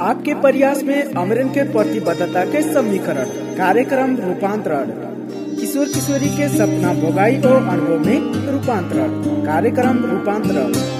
आपके प्रयास में अमरन के प्रतिबद्धता के समीकरण, कार्यक्रम रूपांतरण। किशोर किशोरी के सपना, भोगाई और अनुभव में रूपांतरण, कार्यक्रम रूपांतरण।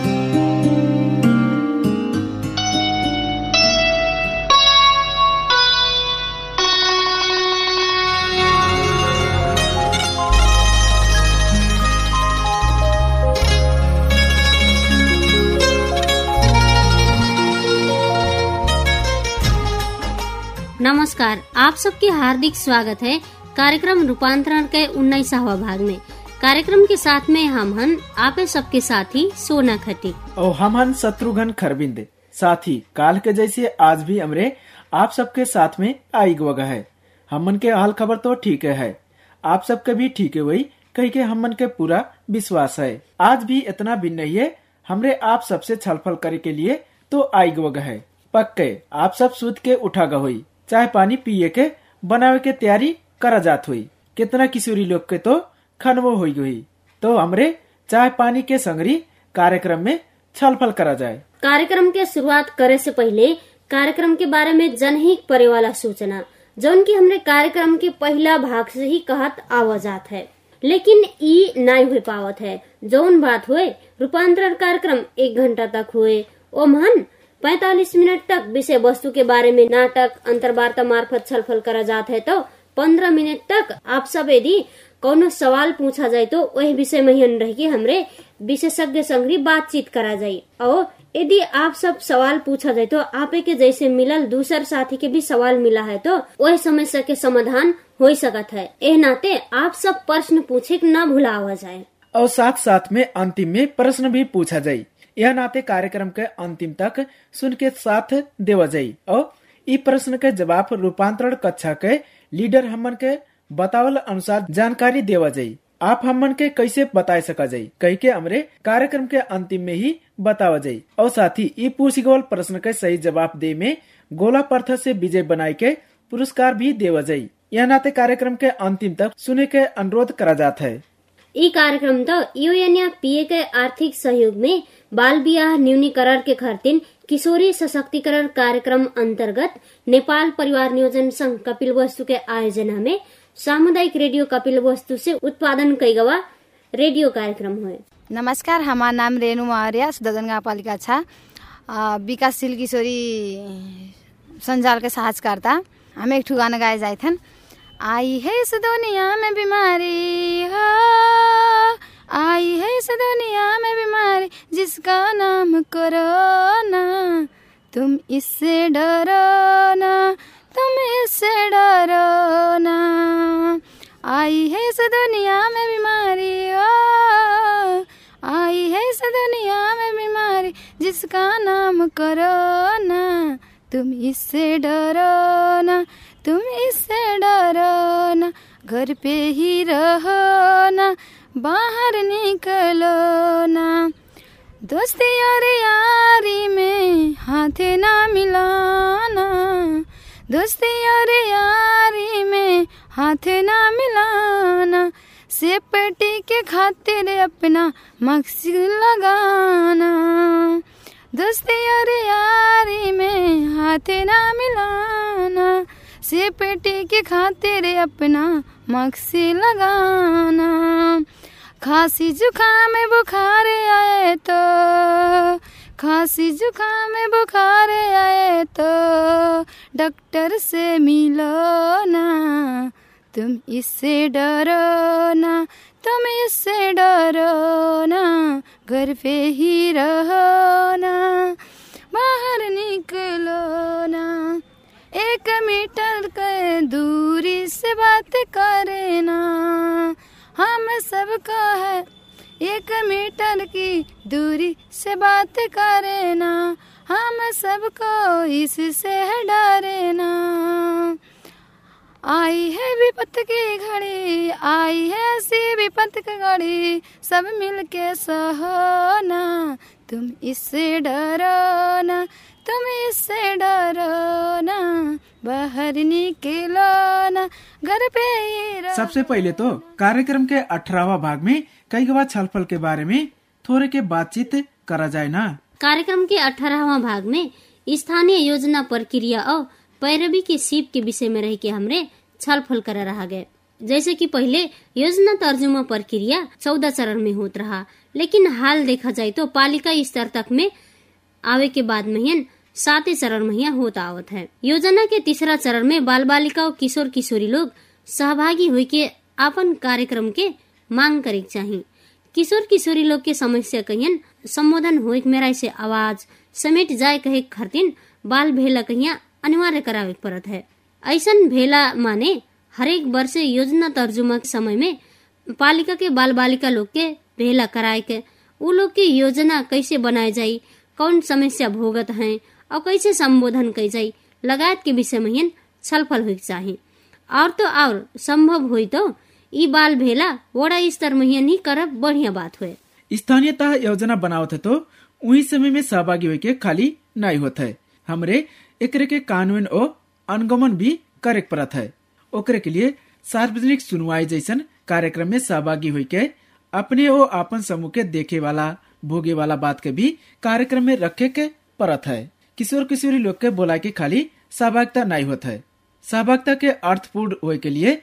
नमस्कार, आप सबके हार्दिक स्वागत है कार्यक्रम रूपांतरण के उन्नीसवा भाग में। कार्यक्रम के साथ में हम हन, आप सबके साथी सोना खटी और हम हन शत्रुघ्न खरबिंद साथी, काल के जैसे आज भी हमरे आप सबके साथ में आई वगह है। हमन के हाल खबर तो ठीक है। आप सबके भी ठीक है वही, कही के हमन के पूरा विश्वास है। आज भी इतना भी नहीं है, हमरे आप सबसे छलफल करे के लिए तो आई वगह है। पक्के, आप सब सूद के उठा हुई। चाय पानी पिए के बनावे के तैयारी करा जात हुई कितना किशोरी लोग के तो खनवो हुई हुई तो हमरे चाय पानी के संगरी कार्यक्रम में छलफल करा जाए कार्यक्रम के शुरुआत करे से पहले कार्यक्रम के बारे में जनहित परे वाला सूचना, जौन की हमने कार्यक्रम के पहला भाग से ही कहत आवाजात है। लेकिन ई नहीं हो पावत है। जौन बात हुए रूपांतरण कार्यक्रम एक घंटा तक हुए ओ मन 45 मिनट तक विषय वस्तु के बारे में नाटक, अंतर्वार्ता मार्फत छलफल करा जात है तो 15 मिनट तक आप सब यदि कोनो सवाल पूछा जाए तो वही विषय में रह के हमरे विशेषज्ञ संग बातचीत करा जाये। और यदि आप सब सवाल पूछा जाए तो आपे के जैसे मिलल दूसर साथी के भी सवाल मिला है तो वही समस्या के समाधान हो सकत है। एह नाते आप सब प्रश्न पूछे न भूलावा जाए और साथ साथ में अंतिम में प्रश्न भी पूछा जाये। यह नाते कार्यक्रम के अंतिम तक सुन के साथ देवा जाये और ई प्रश्न के जवाब रूपांतरण कक्षा के लीडर हमन के बतावल अनुसार जानकारी देवा जाये आप हमन के कैसे बताए सका जाये कही के हमरे कार्यक्रम के अंतिम में ही बतावा जाये और साथ ही ई पूछी गल प्रश्न के सही जवाब दे में गोला पर्थ से विजय बनाए के पुरस्कार भी देवा जाये यह नाते कार्यक्रम के अंतिम तक सुने के अनुरोध करा जाता है। ई कार्यक्रम तो यूएनया पीए के आर्थिक सहयोग में बाल बियाह न्यूनीकरण के खर्तिन किशोरी सशक्तिकरण कार्यक्रम अंतर्गत नेपाल परिवार नियोजन संघ कपिल वस्तु के आयोजना में सामुदायिक रेडियो कपिल वस्तु से उत्पादन कई गवा रेडियो कार्यक्रम हुए नमस्कार हमार नाम रेणु मौर्य सुदर्जन गाउँपालिका छ। विकासशील किशोरी संजाल के साहसकर्ता। हम एक ठू गाना गाए जाए थन। आई है इस दुनिया में बीमारी हो आई है इस दुनिया में बीमारी, जिसका नाम कोरोना। तुम इससे डरो ना, तुम इससे डरो ना। आई है इस दुनिया में बीमारी, ओ। आई है इस दुनिया में बीमारी, जिसका नाम कोरोना। तुम इससे डरो ना, तुम इससे डरो ना, घर पे ही रहो ना। बाहर निकलो ना। दोस्ती और यारी में हाथ ना मिलाना। दोस्ती और यारी में हाथ ना मिलाना। सेपटी के खातिर अपना मक्सद लगाना। दोस्ती और यारी में हाथ ना मिलाना। सेपटी के खातिर अपना मक्सी लगाना। खांसी जुकाम बुखार आए तो खांसी जुकाम बुखार आए तो डॉक्टर से मिलो ना, तुम इससे डरो ना, तुम इससे डरो ना, घर पे ही रहो ना, बाहर निकलो ना, एक मीटर के दूरी से बात करे ना हम सबका है। एक मीटर की दूरी से बात करे ना हम सबको इससे डरे ना आई है विपत की घड़ी, आई है ऐसी विपत की घड़ी। सब मिलके सहो ना तुम इससे डरो ना तुम इससे डरो ना बाहर निकलो ना घर पे ही रहो सबसे पहले तो कार्यक्रम के अठारहवा भाग में कई गवा छलफल के बारे में थोड़े के बातचीत करा जाए ना। कार्यक्रम के अठारहवा भाग में स्थानीय योजना प्रक्रिया और पैरवी के सीप के विषय में रह के हमरे छलफल कर रहा गए। जैसे कि पहले योजना तर्जुमा प्रक्रिया चौदह चरण में होत रहा लेकिन हाल देखा जाए तो पालिका स्तर तक में आवे के बाद महियन सातवें चरण में होता आवत है। योजना के तीसरा चरण में बाल बालिका और किशोर किशोरी लोग सहभागी हुई के अपन कार्यक्रम के मांग करे चाहिए किशोर किशोरी लोग के समस्या कहियन, संबोधन हो मेरा से आवाज़, समेट जाए कहे खरतिन बाल भेला कहिया अनिवार्य करावे पड़त है। ऐसा भेला माने हरेक वर्ष योजना तर्जुमा के समय में पालिका के बाल बालिका लोग के भेला कराए के उ लोग के योजना कैसे बनाए जाई कौन समस्या भोगत हैं और कैसे संबोधन कई जाई, लगायत के विषय में छलफल हुई चाहिए और तो और संभव हुई तो ई बाल भेला वड़ा स्तर में ही करब बढ़िया बात हुए। स्थानीयता योजना बनावत है तो वही समय में सहभागी के खाली नहीं होता है। हमरे एकरे के कानून और अनुगमन भी करे पड़त है। ओकरे के लिए सार्वजनिक सुनवाई जैसन कार्यक्रम में सहभागी हुई के अपने और अपन समूह के देखे वाला भोगे वाला बात के भी कार्यक्रम में रखे के परत है। किशोर किशोरी लोग के बोला के खाली सहभागिता नहीं होता है। सहभागिता के अर्थपूर्ण होए के लिए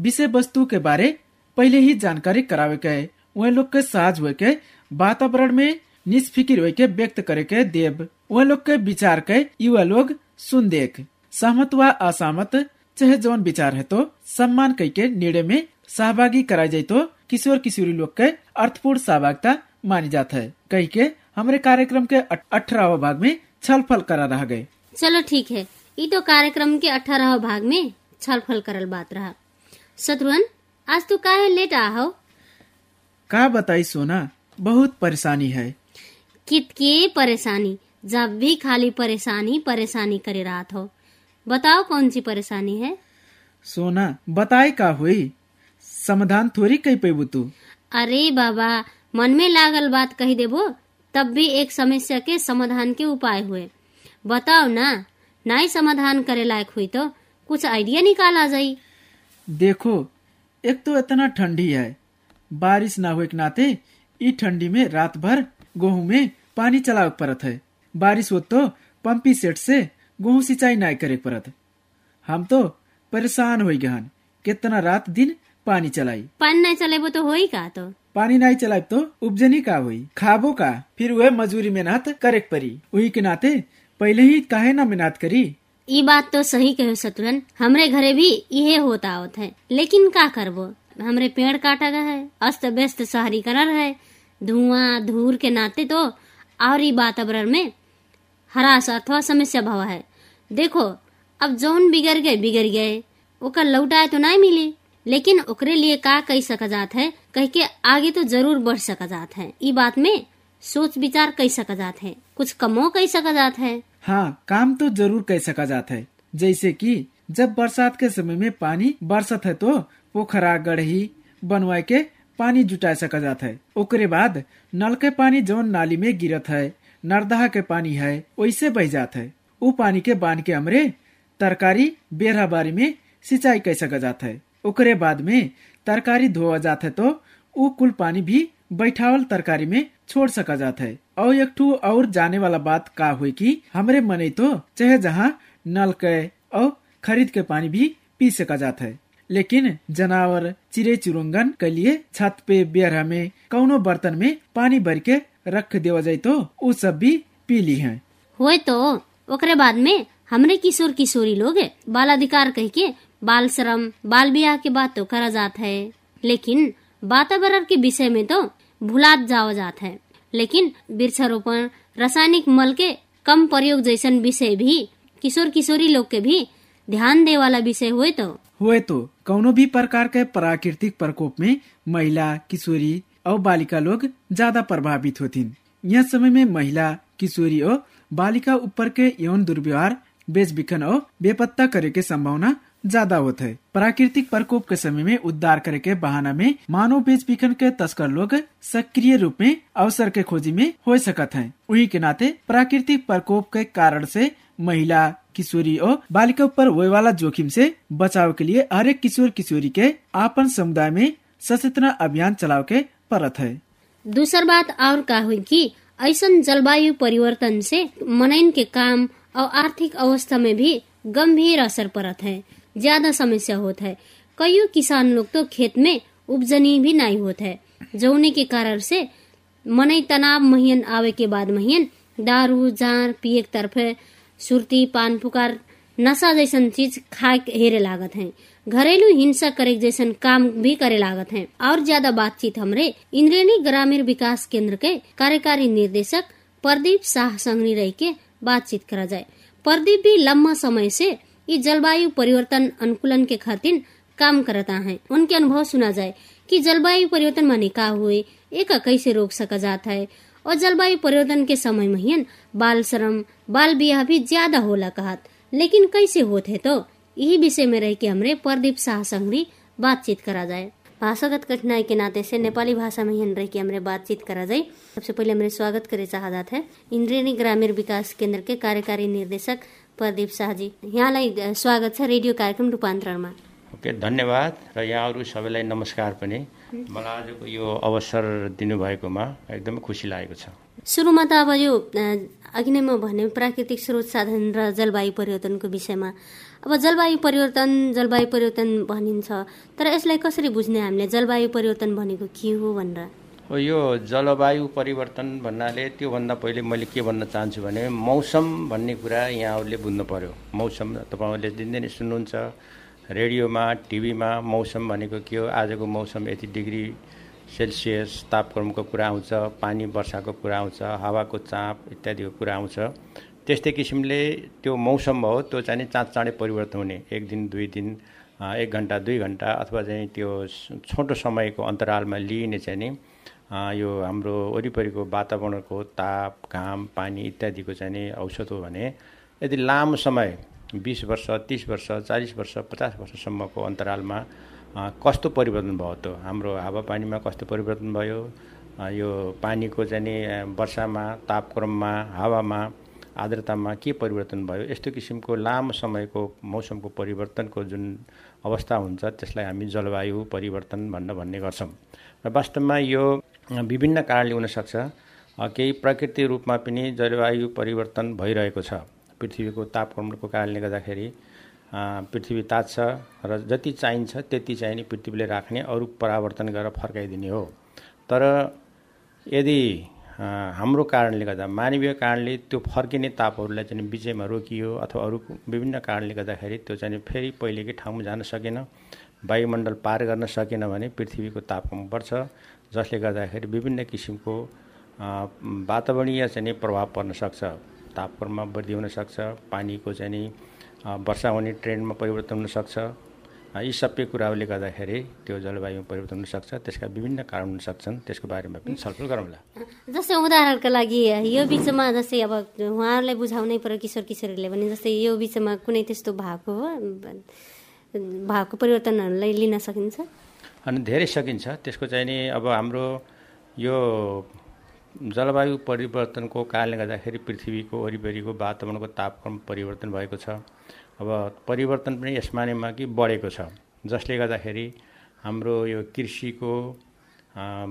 विषय वस्तु के बारे पहले ही जानकारी करावे के, वह लोग के साझ हुए के, वातावरण में निष्फिकिर हुए के, व्यक्त करे के, देव, वह लोग के विचार के, युवा लोग सुन देख। सहमत व असहमत, चाहे जौन विचार है तो सम्मान कई के निर्णय में सहभागी कराई जाये तो किशोर किशोरी लोग के अर्थपूर्ण सहभागिता मानी जाता है। कही के हमारे कार्यक्रम के अठारहवा भाग में छलफल करा रह गए। चलो ठीक है। ये तो कार्यक्रम के अठारह भाग में छलफल करल बात रहा। शत्रुघ्न आज तू काहे लेट आओ का बताई सोना बहुत परेशानी है। कित के परेशानी? जब भी खाली परेशानी परेशानी करे रात हो। बताओ कौन सी परेशानी है? सोना बताए का हुई? समाधान थोड़ी कही पेबू तू। अरे बाबा मन में लागल बात कही देबो, तब भी एक समस्या के समाधान के उपाय हुए। बताओ ना नहीं समाधान करे लायक हुई तो कुछ आइडिया निकाल आ जाई। देखो, एक तो इतना ठंडी है। बारिश ना हुए के नाते, ई ठंडी में रात भर गेहूँ में पानी चलावे पड़त है। बारिश हो तो पंपी सेट से गेहूँ सिंचाई नहीं करे पड़त। हम तो परेशान हो गहन कितना रात दिन पानी चलाई। पानी नहीं चलेबो तो होई का तो? पानी नहीं चलाए तो उपजनी का हुई खाबो का? फिर वह मजूरी मेहनत करे परी। वही के नाते पहले ही काहे ना मेहनत करी? ई बात तो सही कहो शत्रुघ्न। हमरे घरे भी यही होता होत है। लेकिन का करबो? हमरे पेड़ काटा गया है अस्त व्यस्त शहरीकरण है। धुआँ धूर के नाते तो और ही वातावरण में हरास अथवा समस्या भाव है। देखो अब जौन बिगड़ गए बिगड़ गए। ओकर लौटाए तो नहीं मिली। लेकिन ओकरे लिए का कही सका जात है? कह के आगे तो ज़रूर बढ़ सका जात है। ई बात में सोच विचार कही सका जात है। कुछ कमो कही सका जात है। हाँ काम तो ज़रूर कह सका जाता है। जैसे कि जब बरसात के समय में पानी बरसत है तो पोखरा गढ़ी बनवाए के पानी जुटा सका जाता है। ओकरे बाद नल के पानी जौन नाली में गिरत है, नरदहा के पानी है, वैसे बह जात है। वो पानी के बाँध के हमरे तरकारी बेरहा बारी में सिंचाई कर सका जाता है। ओकरे बाद में तरकारी धोआ जात है तो उ कुल पानी भी बैठावल तरकारी में छोड़ सका जाता है। और एक ठू और जाने वाला बात का हुई कि हमरे मने तो चाहे जहाँ नल के और खरीद के पानी भी पी सका जाता है। लेकिन जानवर चिड़े चुरुंगन के लिए छत पे बेरहा में, कौनो बर्तन में पानी भर के रख देवा जाये तो वो सब भी पी ली है। होए तो ओकरे बाद में हमरे किशोर किशोरी लोग बाल अधिकार कह के बाल श्रम, बाल ब्याह के बात तो करा जाता है। लेकिन वातावरण के विषय में तो भुलात जाओ जाता है। लेकिन वृक्षारोपण, रासायनिक मल के कम प्रयोग जैसा विषय भी किशोर किशोरी लोग के भी ध्यान दे वाला विषय हुए तो। हुए तो कौनो भी प्रकार के प्राकृतिक प्रकोप में महिला, किशोरी और बालिका लोग ज़्यादा प्रभावित होती यह समय में महिला, किशोरी और बालिका ऊपर के यौन दुर्व्यवहार बेच बिखन और बेपत्ता करे के संभावना ज़्यादा होते है। प्राकृतिक प्रकोप के समय में उद्धार करे के बहाना में मानव बेच बिखन के तस्कर लोग सक्रिय रूप में अवसर के खोजी में हो सकत है। वही के नाते प्राकृतिक प्रकोप के कारण से महिला, किशोरी और बालिका ऊपर हुए वाला जोखिम से बचाव के लिए हर एक किशोर किशोरी के आपन समुदाय में सचेतना अभियान चलाव के परत है। दूसर बात और का हुई कि ऐसन जलवायु परिवर्तन से मनैन के काम और आर्थिक अवस्था में भी गंभीर असर पड़त है। ज़्यादा समस्या होत है। कई किसान लोग तो खेत में उपजनी भी नहीं होत है। जौने के कारण से मनै तनाव महियन आवे के बाद महियन दारू जाँड पिए तरफे सुर्ती, पान पुकार, नशा जैसन चीज़ खा हेरे लागत है। घरेलू हिंसा करे जैसन काम भी करे लागत है। और ज़्यादा बातचीत हमरे इंद्रेणी ग्रामीण विकास केंद्र के कार्यकारी निर्देशक प्रदीप शाह संगनी रह के बातचीत करा जाए। प्रदीप भी लंबा समय से ये जलवायु परिवर्तन अनुकूलन के खातिर काम करता है। उनके अनुभव सुना जाए कि जलवायु परिवर्तन माने का हुए, एक कैसे रोक सका जाता है। और जलवायु परिवर्तन के समय में बाल श्रम, बाल ब्याह भी ज़्यादा होला कहत। लेकिन कैसे होते तो यही विषय में रह के हमरे प्रदीप शाह संगरी बातचीत करा जाए। भाषागत कठिनाई के नाते से नेपाली भाषा में रह के हमरे बातचीत करा जाए। सबसे पहले हमरे स्वागत करे चाहत है इंद्रेणी ग्रामीण विकास केंद्र के कार्यकारी निर्देशक प्रदीप शाहजी। यहाँलाई स्वागत छ रेडियो कार्यक्रम रूपान्तरणमा। ओके धन्यवाद। र यहाँहरू सबैलाई नमस्कार पनि। मलाई आजको यो अवसर दिनुभएकोमा एकदमै खुसी लागेको छ। सुरुमा त अब यो अघि नै म भने प्राकृतिक स्रोत साधन र जलवायु परिवर्तनको विषयमा। अब जलवायु परिवर्तन जलवायु परिवर्तन भनिन्छ। तर यसलाई कसरी बुझ्ने हामीले? जलवायु परिवर्तन भनेको के हो भनेर? यो जलवायु परिवर्तन भन्नाले त्योभन्दा पहिले मैले के भन्न चाहन्छु भने मौसम भन्ने कुरा यहाँहरूले बुझ्नु पर्यो। मौसम तपाईँहरूले दिनदिनै सुन्नुहुन्छ रेडियोमा टिभीमा मौसम भनेको के हो? आजको मौसम यति डिग्री सेल्सियस तापक्रमको कुरा आउँछ पानी वर्षाको कुरा आउँछ हावाको चाप इत्यादिको कुरा आउँछ। त्यस्तै किसिमले त्यो मौसम हो त्यो चाहिँ चाँड चाँडै परिवर्तन हुने। एक दिन दुई दिन एक घन्टा दुई घन्टा अथवा चाहिँ त्यो छोटो समयको अन्तरालमा लिइने चाहिँ नि यो हाम्रो वरिपरिको वातावरणको ताप घाम पानी इत्यादिको चाहिँ औषध हो भने यदि लामो समय बिस वर्ष तिस वर्ष चालिस वर्ष पचास वर्षसम्मको अन्तरालमा कस्तो परिवर्तन भयो त? हाम्रो हावापानीमा कस्तो परिवर्तन भयो? यो पानीको चाहिँ वर्षामा तापक्रममा हावामा आर्द्रतामा के परिवर्तन भयो? यस्तो किसिमको लामो समयको मौसमको परिवर्तनको जुन अवस्था हुन्छ त्यसलाई हामी जलवायु परिवर्तन भन्न भन्ने गर्छौँ। र वास्तवमा यो विभिन्न कारणले हुनसक्छ। केही प्रकृति रूपमा पनि जलवायु परिवर्तन भइरहेको छ। पृथ्वीको तापक्रमणको कारणले गर्दाखेरि पृथ्वी तात्छ र जति चाहिन्छ त्यति चाहिँ नि पृथ्वीले राख्ने अरू परावर्तन गरेर फर्काइदिने हो। तर यदि हाम्रो कारणले गर्दा मानवीय कारणले त्यो फर्किने तापहरूलाई चाहिँ बिचैमा रोकियो अथवा अरू विभिन्न कारणले गर्दाखेरि त्यो चाहिँ फेरि पहिलेकै ठाउँमा जान सकेन वायुमण्डल पार गर्न सकेन भने पृथ्वीको तापक्रम बढ्छ। जसले गर्दाखेरि विभिन्न किसिमको वातावरणीय चाहिँ प्रभाव पर्न सक्छ। तापक्रममा वृद्धि हुनसक्छ पानीको चाहिँ वर्षा हुने ट्रेन्डमा परिवर्तन हुनसक्छ यी सबै कुराहरूले गर्दाखेरि त्यो जलवायु परिवर्तन हुनसक्छ त्यसका विभिन्न कारण हुन सक्छन्। त्यसको बारेमा पनि छलफल गरौँला जस्तै उदाहरणका लागि यो बिचमा जस्तै अब उहाँहरूलाई बुझाउनै पर्यो किशोर किशोरीले भने जस्तै यो बिचमा कुनै त्यस्तो भएको हो? भएको परिवर्तनहरूलाई लिन सकिन्छ? अनि धेरै सकिन्छ। त्यसको चाहिँ नि अब हाम्रो यो जलवायु परिवर्तनको कारणले गर्दाखेरि पृथ्वीको वरिपरिको वातावरणको तापक्रम परिवर्तन भएको छ। अब परिवर्तन पनि यसमा नैमा कि बढेको छ। जसले गर्दाखेरि हाम्रो यो कृषिको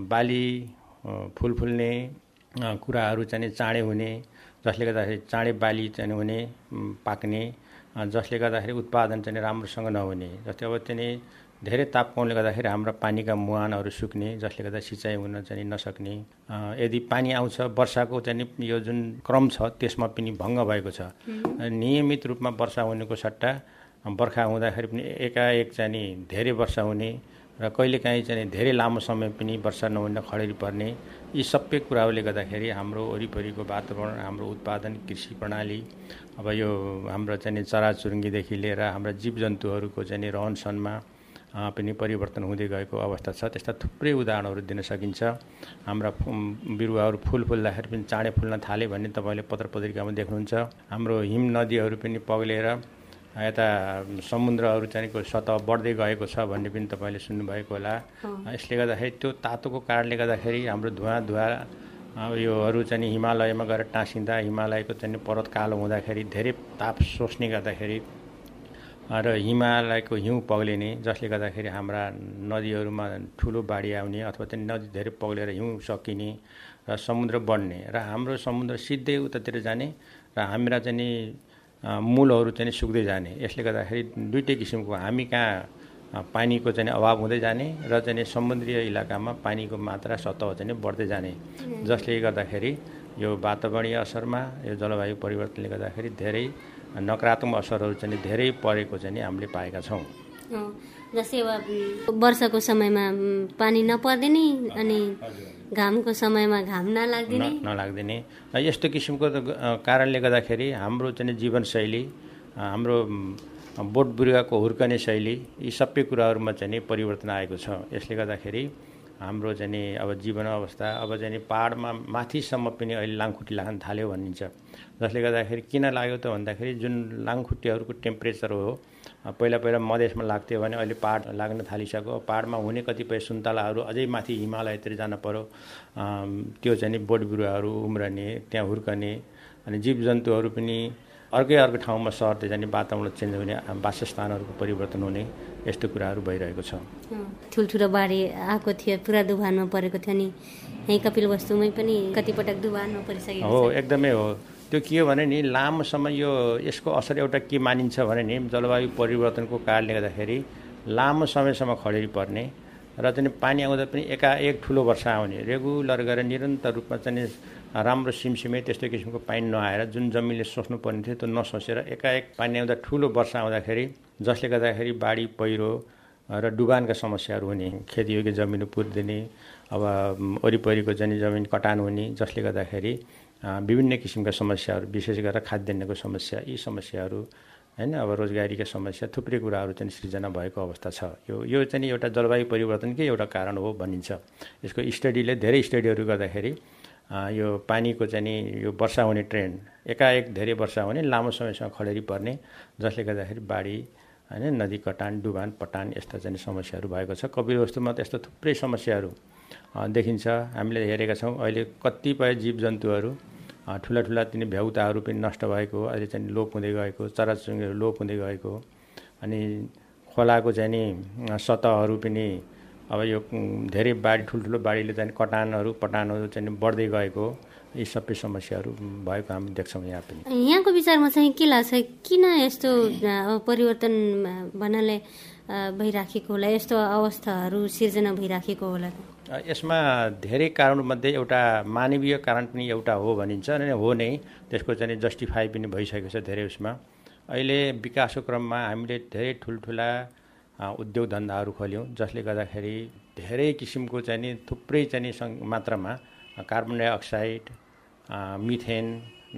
बाली फुल फुल्ने कुराहरू चाहिँ चाँडै हुने जसले गर्दाखेरि चाँडै बाली चाहिँ हुने पाक्ने जसले गर्दाखेरि उत्पादन चाहिँ राम्रोसँग नहुने जस्तै अब चाहिँ धेरै तापक्रमले गर्दाखेरि हाम्रा पानीका मुहानहरू सुक्ने जसले गर्दा सिँचाइ हुन चाहिँ नसक्ने। यदि पानी आउँछ वर्षाको चाहिँ यो जुन क्रम छ त्यसमा पनि भङ्ग भएको छ। नियमित रूपमा वर्षा हुनेको सट्टा बर्खा हुँदाखेरि पनि एकाएक चाहिँ धेरै वर्षा हुने र कहिलेकाहीँ चाहिँ धेरै लामो समय पनि वर्षा नहुन खडेरी पर्ने। यी सबै कुराहरूले गर्दाखेरि हाम्रो वरिपरिको वातावरण हाम्रो उत्पादन कृषि प्रणाली अब यो हाम्रो चाहिँ चराचुरुङ्गीदेखि लिएर हाम्रा जीव जन्तुहरूको चाहिँ रहन सहनमा पनि परिवर्तन हुँदै गएको अवस्था छ। त्यस्ता थुप्रै उदाहरणहरू दिन सकिन्छ। हाम्रा बिरुवाहरू फुल फुल्दाखेरि पनि चाँडै फुल्न थाले भन्ने तपाईँले पत्र पत्रिकामा देख्नुहुन्छ। हाम्रो हिम नदीहरू पनि पग्लेर यता समुद्रहरू चाहिँ सतह बढ्दै गएको छ भन्ने पनि तपाईँले सुन्नुभएको होला। यसले गर्दाखेरि त्यो तातोको कारणले गर्दाखेरि हाम्रो धुवा धुवा योहरू चाहिँ हिमालयमा गएर टाँसिँदा हिमालयको चाहिँ पर्वत कालो हुँदाखेरि धेरै ताप सोच्ने गर्दाखेरि र हिमालयको हिउँ पग्लिने जसले गर्दाखेरि हाम्रा नदीहरूमा ठुलो बाढी आउने अथवा चाहिँ नदी धेरै पग्लेर हिउँ सकिने र समुद्र बढ्ने र हाम्रो समुद्र सिधै उतातिर जाने र हाम्रा चाहिँ नि मूलहरू चाहिँ सुक्दै जाने। यसले गर्दाखेरि दुइटै किसिमको हामी कहाँ पानीको चाहिँ अभाव हुँदै जाने र चाहिँ समुद्रीय इलाकामा पानीको मात्रा सतह चाहिँ बढ्दै जाने। जसले गर्दाखेरि यो वातावरणीय असरमा यो जलवायु परिवर्तनले गर्दाखेरि धेरै नकारात्मक असरहरू चाहिँ धेरै परेको चाहिँ हामीले पाएका छौँ। जस्तै अब वर्षाको समयमा पानी नपर्दिने अनि घामको समयमा घाम नलाग्दिने। नलाग्दिने। र यस्तो किसिमको कारणले गर्दाखेरि हाम्रो चाहिँ नि जीवनशैली हाम्रो बोट बिरुवाको हुर्कने शैली यी सबै कुराहरूमा चाहिँ परिवर्तन आएको छ। यसले गर्दाखेरि हाम्रो चाहिँ अब जीवन अवस्था अब चाहिँ पाहाडमा माथिसम्म पनि अहिले लाङखुट्टे लाग्न थाल्यो भनिन्छ। जसले गर्दाखेरि किन लाग्यो त भन्दाखेरि जुन लाङखुट्टेहरूको टेम्परेचर हो पहिला पहिला मधेसमा लाग्थ्यो भने अहिले पाहाड लाग्न थालिसक्यो। पाहाडमा हुने कतिपय सुन्तलाहरू अझै माथि हिमालयतिर जान पर्यो। अम, त्यो चाहिँ नि बोट बिरुवाहरू उम्रने त्यहाँ हुर्कने अनि जीवजन्तुहरू पनि अर्कै अर्को ठाउँमा सर्दै जाने वातावरण चेन्ज हुने वासस्थानहरूको परिवर्तन हुने यस्तो कुराहरू भइरहेको छ। ठुल्ठुलो बाढी आएको थियो पुरा दुभानमा परेको थियो नि यहीँ कपिल वस्तुमै पनि कतिपटक दुभानमा परिसकेको हो एकदमै हो। त्यो के हो भने नि लामो समय यो यसको असर एउटा के मानिन्छ भने नि जलवायु परिवर्तनको कारणले गर्दाखेरि लामो समयसम्म खडेरी पर्ने र चाहिँ पानी आउँदा पनि एकाएक ठुलो वर्षा आउने। रेगुलर गरेर निरन्तर रूपमा चाहिँ राम्रो सिमसिमे त्यस्तो किसिमको पानी नआएर जुन जमिनले सोच्नु पर्ने थियो त्यो नसोचेर एकाएक पानी आउँदा ठुलो वर्षा आउँदाखेरि जसले गर्दाखेरि बाढी पहिरो र डुबानका समस्याहरू हुने खेतीयोग्य जमिन पुर्दिने अब वरिपरिको चाहिँ जमिन कटान हुने जसले गर्दाखेरि विभिन्न किसिमका समस्याहरू विशेष गरेर खाद्यान्नको समस्या यी समस्याहरू होइन अब रोजगारीका समस्या थुप्रै कुराहरू चाहिँ सृजना भएको अवस्था छ। यो यो चाहिँ एउटा जलवायु परिवर्तनकै एउटा कारण हो भनिन्छ। यसको स्टडीले धेरै स्टडीहरू गर्दाखेरि यो पानीको चाहिँ यो वर्षा हुने ट्रेन्ड एकाएक धेरै वर्षा हुने लामो समयसम्म खडेरी पर्ने जसले गर्दाखेरि बाढी होइन नदी कटान डुबान पटान यस्ता चाहिँ समस्याहरू भएको छ। कपिल वस्तुमा त यस्तो थुप्रै समस्याहरू देखिन्छ। हामीले हेरेका छौँ अहिले कतिपय जीवजन्तुहरू अ, ठुला ठुला तिनी भ्याउताहरू पनि नष्ट भएको अहिले चाहिँ लोप हुँदै गएको चराचुरुङ्गीहरू लोप हुँदै गएको अनि खोलाको चाहिँ नि सतहहरू पनि अब यो धेरै बाढी ठुल्ठुलो बाढीले चाहिँ कटानहरू पटानहरू चाहिँ बढ्दै गएको यी सबै समस्याहरू भएको हामी देख्छौँ यहाँ पनि। यहाँको विचारमा चाहिँ के लाग्छ किन यस्तो परिवर्तन भन्नाले भइराखेको होला यस्तो अवस्थाहरू सिर्जना भइराखेको होला? यसमा धेरै कारणमध्ये एउटा मानवीय कारण पनि एउटा हो भनिन्छ अनि हो नै। त्यसको चाहिँ जस्टिफाई पनि भइसकेको छ धेरै उसमा। अहिले विकासको क्रममा हामीले धेरै ठुल्ठुला उद्योग धन्दाहरू खोल्यौँ जसले गर्दाखेरि धेरै किसिमको चाहिँ नि थुप्रै चाहिँ मात्रामा carbon dioxide methane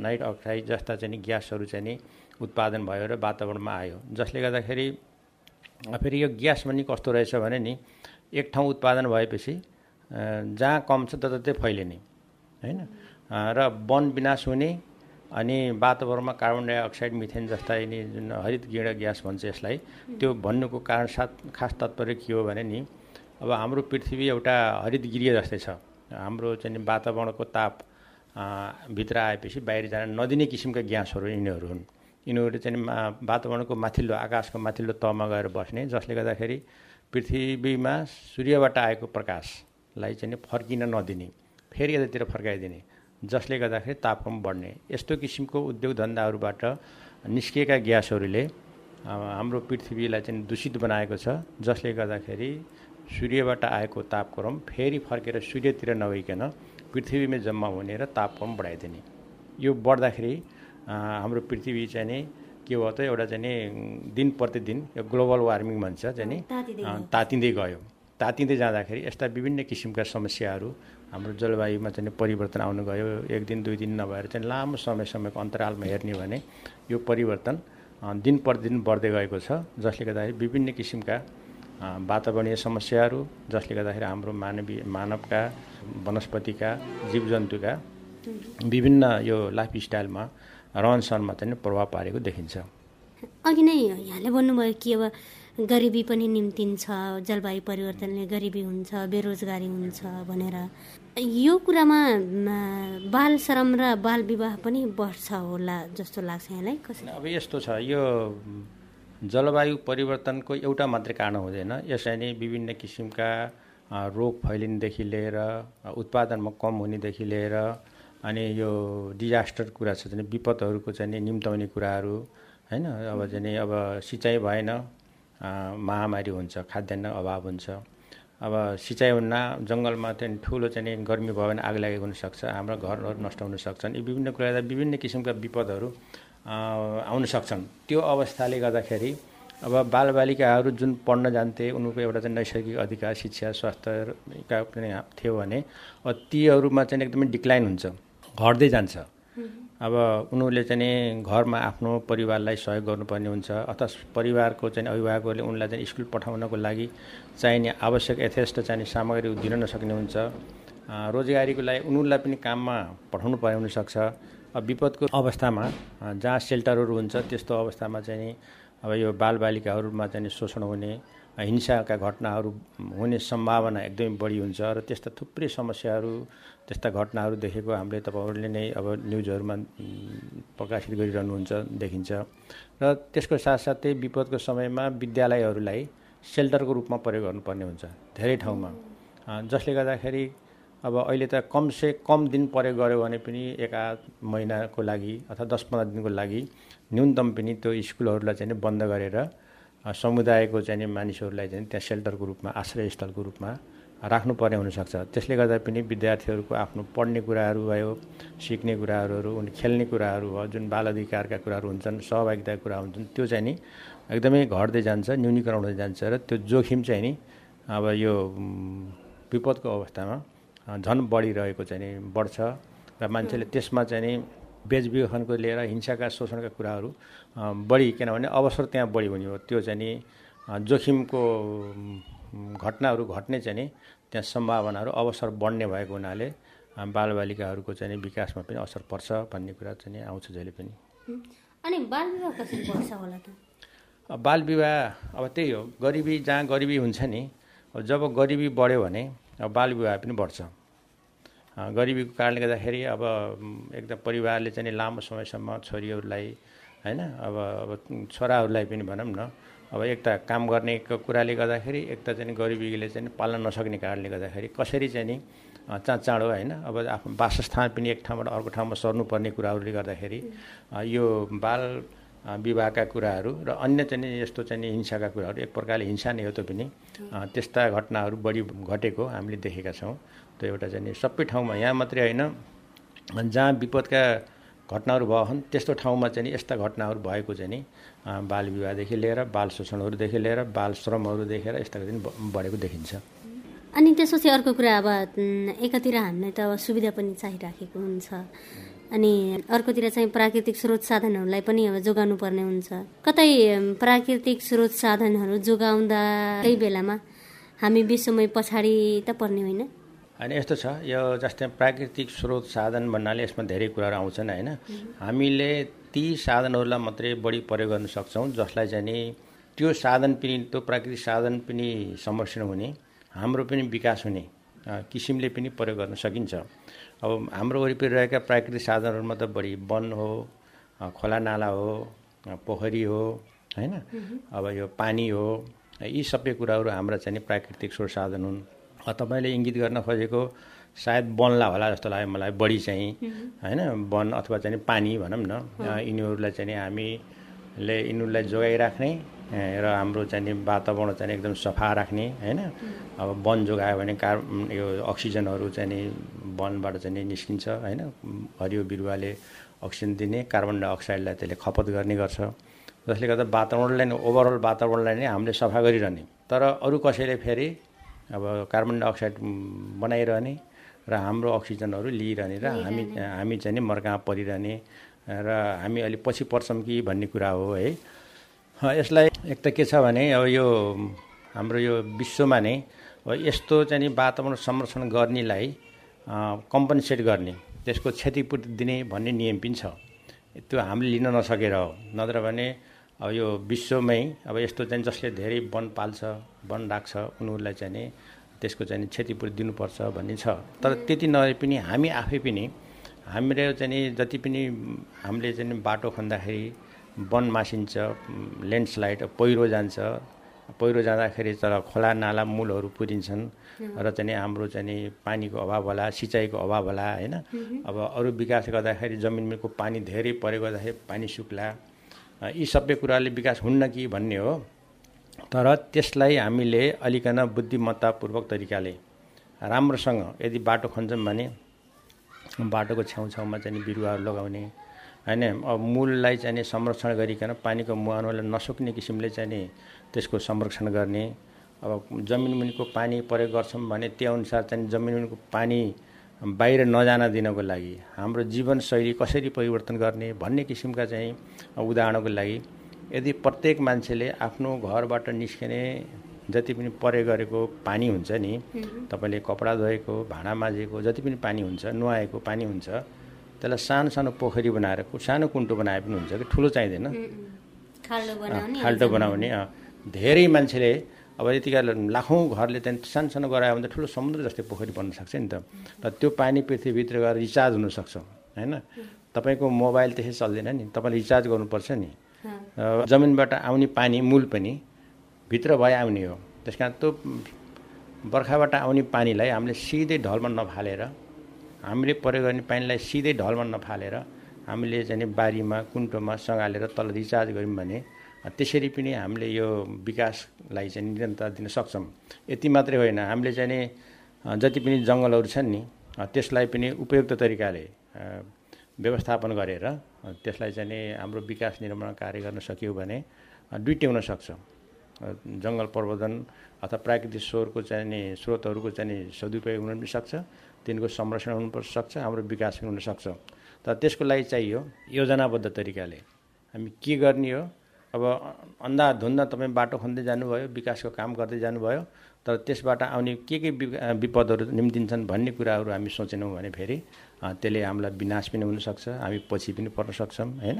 nitrous oxide जस्ता चाहिँ ग्यासहरू चाहिँ नि उत्पादन भयो र वातावरणमा आयो। जसले गर्दाखेरि फेरि यो ग्यास पनि कस्तो रहेछ भने नि एक ठाउँ उत्पादन भएपछि जहाँ कम छ तततै फैलिने होइन? र वन विनाश हुने अनि वातावरणमा कार्बन डाइअक्साइड मिथेन जस्ता यिनी जुन हरित गृह ग्यास भन्छ यसलाई त्यो भन्नुको कारण साथ खास तात्पर्य के हो भने नि अब हाम्रो पृथ्वी एउटा हरित गृह जस्तै छ। हाम्रो चाहिँ वातावरणको ताप भित्र आएपछि बाहिर जान नदिने किसिमका ग्यासहरू यिनीहरू हुन्। यिनीहरू चाहिँ वातावरणको माथिल्लो आकाशको माथिल्लो तहमा गएर बस्ने जसले गर्दाखेरि पृथ्वीमा सूर्यबाट आएको प्रकाशलाई चाहिँ फर्किन नदिने फेरि यतातिर फर्काइदिने जसले गर्दाखेरि तापक्रम बढ्ने। यस्तो किसिमको उद्योग धन्दाहरूबाट निस्किएका ग्यासहरूले हाम्रो पृथ्वीलाई चाहिँ दूषित बनाएको छ जसले गर्दाखेरि सूर्यबाट आएको तापक्रम फेरि फर्केर सूर्यतिर नगइकन पृथ्वीमै जम्मा हुने र तापक्रम बढाइदिने। यो बढ्दाखेरि हाम्रो पृथ्वी चाहिँ नि के भयो त एउटा चाहिँ नि दिन प्रतिदिन यो ग्लोबल वार्मिङ भन्छ चाहिँ नि तातिँदै गयो। तातिँदै जाँदाखेरि यस्ता विभिन्न किसिमका समस्याहरू हाम्रो जलवायुमा चाहिँ परिवर्तन आउनु गयो। एक दिन दुई दिन नभएर चाहिँ लामो समय समयको अन्तरालमा हेर्ने भने यो परिवर्तन दिन प्रतिदिन बढ्दै गएको छ जसले गर्दाखेरि विभिन्न किसिमका वातावरणीय समस्याहरू जसले गर्दाखेरि हाम्रो मानवीय मानवका वनस्पतिका जीवजन्तुका विभिन्न यो लाइफ स्टाइलमा रहनसहनमा चाहिँ प्रभाव पारेको देखिन्छ। अघि नै यहाँले भन्नुभयो कि अब गरिबी पनि निम्तिन्छ जलवायु परिवर्तनले गरिबी हुन्छ बेरोजगारी हुन्छ भनेर। यो कुरामा बाल श्रम र बाल विवाह पनि बढ्छ होला जस्तो लाग्छ यहाँलाई। कसरी? अब यस्तो छ यो जलवायु परिवर्तनको एउटा मात्रै कारण हुँदैन। यसलाई नै विभिन्न किसिमका रोग फैलिनेदेखि लिएर उत्पादनमा कम हुनेदेखि लिएर अनि यो डिजास्टर कुरा छ चाहिँ विपदहरूको चाहिँ निम्ताउने कुराहरू होइन? अब चाहिँ अब सिँचाइ भएन महामारी हुन्छ खाद्यान्न अभाव हुन्छ। अब सिँचाइ हुन्न जङ्गलमा चाहिँ ठुलो चाहिँ गर्मी भयो भने आग लागेको हुनसक्छ हाम्रो घरहरू नष्ट हुन सक्छन् यी विभिन्न कुरा विभिन्न किसिमका विपदहरू आउन सक्छन् त्यो अवस्थाले गर्दाखेरि अब बालबालिकाहरू जुन पढ्न जान्थे उनीहरूको एउटा चाहिँ नैसर्गिक अधिकार शिक्षा स्वास्थ्यका पनि थियो भने तीहरूमा चाहिँ एकदमै डिक्लाइन हुन्छ घट्दै जान्छ। अब उनीहरूले चाहिँ घरमा आफ्नो परिवारलाई सहयोग गर्नुपर्ने हुन्छ। अथवा परिवारको चाहिँ अभिभावकहरूले उनलाई चाहिँ स्कुल पठाउनको लागि चाहिने आवश्यक यथेष्ट चाहिने सामग्री दिन नसक्ने हुन्छ। रोजगारीको लागि उनीहरूलाई पनि काममा पठाउनु पर्ने हुनसक्छ। अब विपदको अवस्थामा जहाँ सेल्टरहरू हुन्छ त्यस्तो अवस्थामा चाहिँ अब यो बालबालिकाहरूमा चाहिँ शोषण हुने हिंसाका घटनाहरू हुने सम्भावना एकदमै बढी हुन्छ र त्यस्ता थुप्रै समस्याहरू त्यस्ता घटनाहरू देखेको हामीले तपाईँहरूले नै अब न्युजहरूमा प्रकाशित गरिरहनुहुन्छ देखिन्छ। र त्यसको साथसाथै विपदको समयमा विद्यालयहरूलाई सेल्टरको रूपमा प्रयोग गर्नुपर्ने हुन्छ धेरै ठाउँमा। जसले गर्दाखेरि अब अहिले त कमसे कम दिन प्रयोग गऱ्यो भने पनि एक आध महिनाको लागि अथवा दस पन्ध्र दिनको लागि न्यूनतम पनि त्यो स्कुलहरूलाई चाहिँ बन्द गरेर समुदायको चाहिँ मानिसहरूलाई चाहिँ त्यहाँ सेल्टरको रूपमा आश्रयस्थलको रूपमा राख्नुपर्ने हुनसक्छ। त्यसले गर्दा पनि विद्यार्थीहरूको आफ्नो पढ्ने कुराहरू भयो सिक्ने कुराहरू उनी खेल्ने कुराहरू भयो जुन बाल अधिकारका कुराहरू हुन्छन् सहभागिताका कुरा हुन्छन् त्यो चाहिँ नि एकदमै घट्दै जान्छ न्यूनीकरण हुँदै जान्छ र त्यो जोखिम चाहिँ नि अब यो विपदको अवस्थामा झन् बढिरहेको चाहिँ नि बढ्छ र मान्छेले त्यसमा चाहिँ नि बेचबिखनको लिएर हिंसाका शोषणका कुराहरू बढी किनभने अवसर त्यहाँ बढी हुने हो। त्यो चाहिँ नि जोखिमको घटनाहरू घट्ने चाहिँ नि त्यहाँ सम्भावनाहरू अवसर बढ्ने भएको हुनाले बालबालिकाहरूको चाहिँ विकासमा पनि असर पर्छ भन्ने कुरा चाहिँ आउँछ जहिले पनि। अनि बालविवाह कसरी पर्छ होला त? बालविवाह अब त्यही हो गरिबी जहाँ गरिबी हुन्छ नि जब गरिबी बढ्यो भने अब बालविवाह पनि बढ्छ। गरिबीको कारणले गर्दाखेरि अब एकदम परिवारले चाहिँ लामो समयसम्म छोरीहरूलाई होइन अब अब छोराहरूलाई पनि भनौँ न अब एक त काम गर्नेको कुराले गर्दाखेरि एक त चाहिँ गरिबीले चाहिँ पाल्न नसक्ने कारणले गर्दाखेरि कसरी चाहिँ नि चाँड चाँडो होइन? अब आफ्नो वासस्थान पनि एक ठाउँबाट अर्को ठाउँमा सर्नुपर्ने कुराहरूले गर्दाखेरि यो बाल विवाहका कुराहरू र अन्य चाहिँ यस्तो चाहिँ हिंसाका कुराहरू एक प्रकारले हिंसा नै हो त पनि त्यस्ता घटनाहरू बढी घटेको हामीले देखेका छौँ। त्यो एउटा चाहिँ सबै ठाउँमा यहाँ मात्रै होइन जहाँ विपदका घटनाहरू भयो त्यस्तो ठाउँमा चाहिँ यस्ता घटनाहरू भएको चाहिँ नि बाल विवाहदेखि लिएर बाल शोषणहरूदेखि लिएर बाल श्रमहरू देखेर यस्ता चाहिँ बढेको देखिन्छ। अनि त्यसपछि अर्को कुरा अब एकातिर हामीलाई त अब सुविधा पनि चाहिराखेको हुन्छ। अनि अर्कोतिर चाहिँ प्राकृतिक स्रोत साधनहरूलाई पनि अब जोगाउनु पर्ने हुन्छ। कतै प्राकृतिक स्रोत साधनहरू जोगाउँदा त्यही बेलामा हामी विश्वमै पछाडि त पर्ने होइन? होइन यस्तो छ यो जस्तै प्राकृतिक स्रोत साधन भन्नाले यसमा धेरै कुराहरू आउँछन् होइन। हामीले ती साधनहरूलाई मात्रै बढी प्रयोग गर्न सक्छौँ जसलाई चाहिँ नि त्यो साधन पनि त्यो प्राकृतिक साधन पनि संरक्षण हुने हाम्रो पनि विकास हुने किसिमले पनि प्रयोग गर्न सकिन्छ। अब हाम्रो वरिपरि रहेका प्राकृतिक साधनहरूमा त बढी वन हो खोला नाला हो पोखरी हो होइन? अब यो पानी हो यी सबै कुराहरू हाम्रा चाहिँ प्राकृतिक स्रोत साधन हुन्। तपाईँले इङ्गित गर्न खोजेको सायद बनला होला जस्तो लाग्यो मलाई बढी चाहिँ होइन वन अथवा चाहिँ पानी भनौँ न। यिनीहरूलाई चाहिँ हामीले यिनीहरूलाई जोगाइराख्ने र हाम्रो चाहिँ वातावरण चाहिँ एकदम सफा राख्ने होइन। अब वन जोगायो भने कार यो अक्सिजनहरू चाहिँ वनबाट चाहिँ निस्किन्छ होइन। हरियो बिरुवाले अक्सिजन दिने कार्बन डाइअक्साइडलाई त्यसले खपत गर्ने गर्छ। जसले गर्दा वातावरणलाई नै ओभरअल वातावरणलाई नै हामीले सफा गरिरहने। तर अरू कसैले फेरि अब कार्बन डाइअक्साइड बनाइरहने र हाम्रो अक्सिजनहरू लिइरहने र हामी हामी चाहिँ नि मर्कामा परिरहने र हामी अलिक पछि पर्छौँ कि भन्ने कुरा हो है। यसलाई एक त के छ भने अब यो हाम्रो यो विश्वमा नै यस्तो चाहिँ नि वातावरण संरक्षण गर्नेलाई कम्पनसेट गर्ने त्यसको क्षतिपूर्ति दिने भन्ने नियम पनि छ। त्यो हामीले लिन नसकेर हो। नत्र भने अब यो विश्वमै अब यस्तो चाहिँ जसले धेरै वन पाल्छ वन राख्छ उनीहरूलाई चाहिँ नि त्यसको चाहिँ क्षतिपूर्ति दिनुपर्छ भन्ने छ। तर त्यति नभए पनि हामी आफै पनि हाम्रो चाहिँ नि जति पनि हामीले चाहिँ बाटो खन्दाखेरि वन मासिन्छ ल्यान्डस्लाइड पहिरो जान्छ। पहिरो जाँदाखेरि तर खोला नाला मूलहरू पुरिन्छन् र चाहिँ हाम्रो चाहिँ पानीको अभाव होला सिँचाइको अभाव होला होइन? अब अरू विकास गर्दाखेरि जमिनको पानी धेरै परेको गर्दाखेरि पानी सुक्ला। यी सबै कुराले विकास हुन्न कि भन्ने हो। तर त्यसलाई हामीले अलिकन बुद्धिमत्तापूर्वक तरिकाले राम्रोसँग यदि बाटो खन्छौँ भने बाटोको छेउछाउमा चाहिँ बिरुवाहरू लगाउने होइन? अब मूललाई चाहिँ संरक्षण गरिकन पानीको मुहानलाई नसुक्ने किसिमले चाहिँ नि त्यसको संरक्षण गर्ने। अब जमिन मुनिको पानी प्रयोग गर्छौँ भने त्यो अनुसार चाहिँ जमिन मुनिको पानी बाहिर नजान दिनको लागि हाम्रो जीवनशैली कसरी परिवर्तन गर्ने भन्ने किसिमका चाहिँ उदाहरणको लागि यदि प्रत्येक मान्छेले आफ्नो घरबाट निस्किने जति पनि प्रयोग गरेको पानी हुन्छ नि तपाईँले कपडा धोएको भाँडा माझेको जति पनि पानी हुन्छ नुहाएको पानी हुन्छ त्यसलाई सानो सानो पोखरी बनाएर सानो कुन्टो बनाए पनि हुन्छ कि? ठुलो चाहिँदैन? खाल्टो बनाउने। धेरै मान्छेले अब यतिका लाखौँ घरले त्यहाँ सानो सानो गरायो भने त ठुलो समुद्र जस्तै पोखरी बन्न सक्छ नि त। र त्यो पानी पृथ्वीभित्र गएर रिचार्ज हुनसक्छ होइन? तपाईँको मोबाइल त्यसै चल्दैन नि। तपाईँले रिचार्ज गर्नुपर्छ नि। जमिनबाट आउने पानी मूल पनि भित्र भए आउने हो। त्यस कारण त्यो बर्खाबाट आउने पानीलाई हामीले सिधै ढलमा नफालेर हामीले प्रयोग गर्ने पानीलाई सिधै ढलमा नफालेर हामीले चाहिँ बारीमा कुन्टोमा सँगालेर तल रिचार्ज गऱ्यौँ भने त्यसरी पनि हामीले यो विकासलाई चाहिँ निरन्तरता दिन सक्छौँ। यति मात्रै होइन हामीले चाहिँ जति पनि जङ्गलहरू छन् नि त्यसलाई पनि उपयुक्त तरिकाले व्यवस्थापन गरेर त्यसलाई चाहिँ नि हाम्रो विकास निर्माण कार्य गर्न सकियो भने दुइटै हुनसक्छ जङ्गल प्रवर्धन अथवा प्राकृतिक स्रोतको चाहिँ नि स्रोतहरूको चाहिँ नि सदुपयोग हुन पनि सक्छ तिनको संरक्षण हुनु पनि सक्छ हाम्रो विकास पनि हुनसक्छ तर त्यसको लागि चाहियो योजनाबद्ध तरिकाले। हामी के गर्ने हो? अब अन्धाधुन्द तपाईँ बाटो खन्दै जानुभयो विकासको काम गर्दै जानुभयो तर त्यसबाट आउने के के विपदहरू निम्तिन्छन् भन्ने कुराहरू हामी सोचेनौँ भने फेरि त्यसले हामीलाई विनाश पनि हुनसक्छ हामी पछि पनि पर्न सक्छौँ होइन?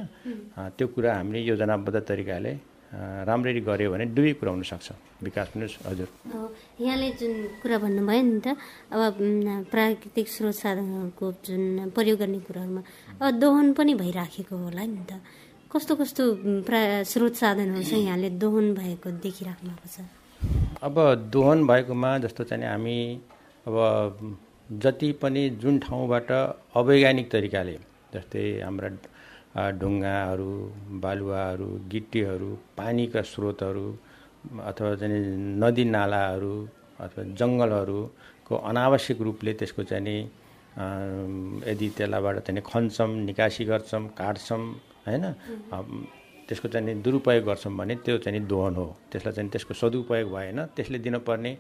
त्यो कुरा हामीले योजनाबद्ध तरिकाले राम्ररी गऱ्यो भने दुवै कुरा हुनसक्छ। विकास पनि हजुर। यहाँले जुन कुरा भन्नुभयो नि त अब प्राकृतिक स्रोत साधनहरूको जुन प्रयोग गर्ने कुराहरूमा अब दोहन पनि भइराखेको होला नि त। कस्तो कस्तो प्रा स्रोत साधनहरू चाहिँ यहाँले दोहन भएको देखिराख्नु भएको छ? अब दोहन भएकोमा जस्तो चाहिँ हामी अब जति पनि जुन ठाउँबाट अवैज्ञानिक तरिकाले जस्तै हाम्रा ढुङ्गाहरू बालुवाहरू गिट्टीहरू पानीका स्रोतहरू अथवा चाहिँ नदी नालाहरू अथवा जङ्गलहरूको अनावश्यक रूपले त्यसको चाहिँ यदि त्यसलाईबाट चाहिँ खन्छौँ निकासी गर्छौँ काट्छौँ होइन? त्यसको चाहिँ दुरुपयोग गर्छौँ भने त्यो चाहिँ दोहन हो। त्यसलाई चाहिँ त्यसको सदुपयोग भएन। त्यसले दिनुपर्ने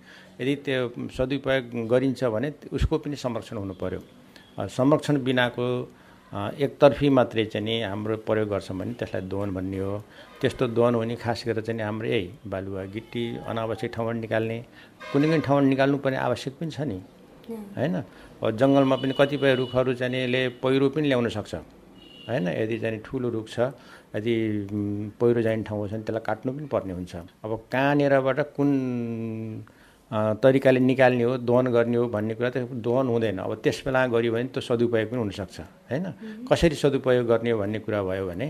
यदि त्यो सदुपयोग गरिन्छ भने उसको पनि संरक्षण हुनु पर्यो अ, संरक्षण बिनाको एकतर्फी मात्रै चाहिँ नि हाम्रो प्रयोग गर्छौँ भने त्यसलाई दोहन भन्ने हो। त्यस्तो दोहन हुने खास गरेर चाहिँ हाम्रो यही बालुवा गिट्टी अनावश्यक ठाउँबाट निकाल्ने कुनै पनि ठाउँबाट निकाल्नु पर्ने आवश्यक पनि छ नि। होइन? जङ्गलमा पनि कतिपय रुखहरू चाहिँ यसले पहिरो पनि ल्याउन सक्छ। होइन? यदि चाहिँ ठुलो रुख छ यदि पहिरो जाने ठाउँ छ भने त्यसलाई काट्नु पनि पर्ने हुन्छ। अब कहाँनिरबाट कुन तरिकाले निकाल्ने हो दोहन गर्ने हो भन्ने कुरा त दोहन हुँदैन। अब त्यस बेला गऱ्यो भने त्यो सदुपयोग पनि हुनसक्छ होइन? कसरी सदुपयोग गर्ने हो भन्ने कुरा भयो भने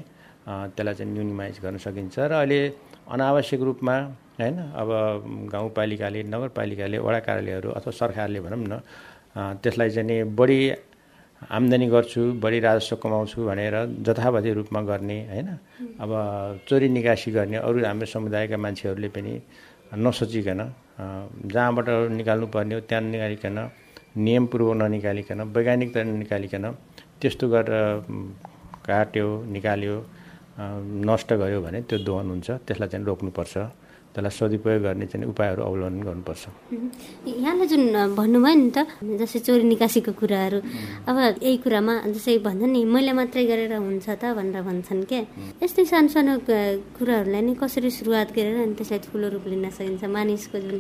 त्यसलाई चाहिँ न्युनिमाइज गर्न सकिन्छ र अहिले अनावश्यक रूपमा होइन? अब गाउँपालिकाले नगरपालिकाले वडा कार्यालयहरू अथवा सरकारले भनौँ न त्यसलाई चाहिँ नि बढी आम्दानी गर्छु बढी राजस्व कमाउँछु भनेर जथाभावी रूपमा गर्ने होइन? अब चोरी निकासी गर्ने अरू हाम्रो समुदायका मान्छेहरूले पनि नसोचिकन जहाँबाट निकाल्नु पर्ने हो त्यहाँ निकालिकन नियमपूर्वक ननिकालिकन वैज्ञानिक तरिका निकालिकन त्यस्तो गरेर काट्यो निकाल्यो नष्ट गर्यो भने त्यो दोहन हुन्छ त्यसलाई चाहिँ रोक्नुपर्छ। त्यसलाई सदुपयोग गर्ने चाहिँ उपायहरू अवलम्बन गर्नुपर्छ। यहाँले जुन भन्नुभयो नि त जस्तै चोरी निकासीको कुराहरू अब यही कुरामा जस्तै भन्छ नि मैले मात्रै गरेर हुन्छ त भनेर भन्छन् क्या। यस्तै सानो सानो कुराहरूलाई नै कसरी सुरुवात गरेर अनि त्यसलाई ठुलो रूप लिन सकिन्छ? मानिसको जुन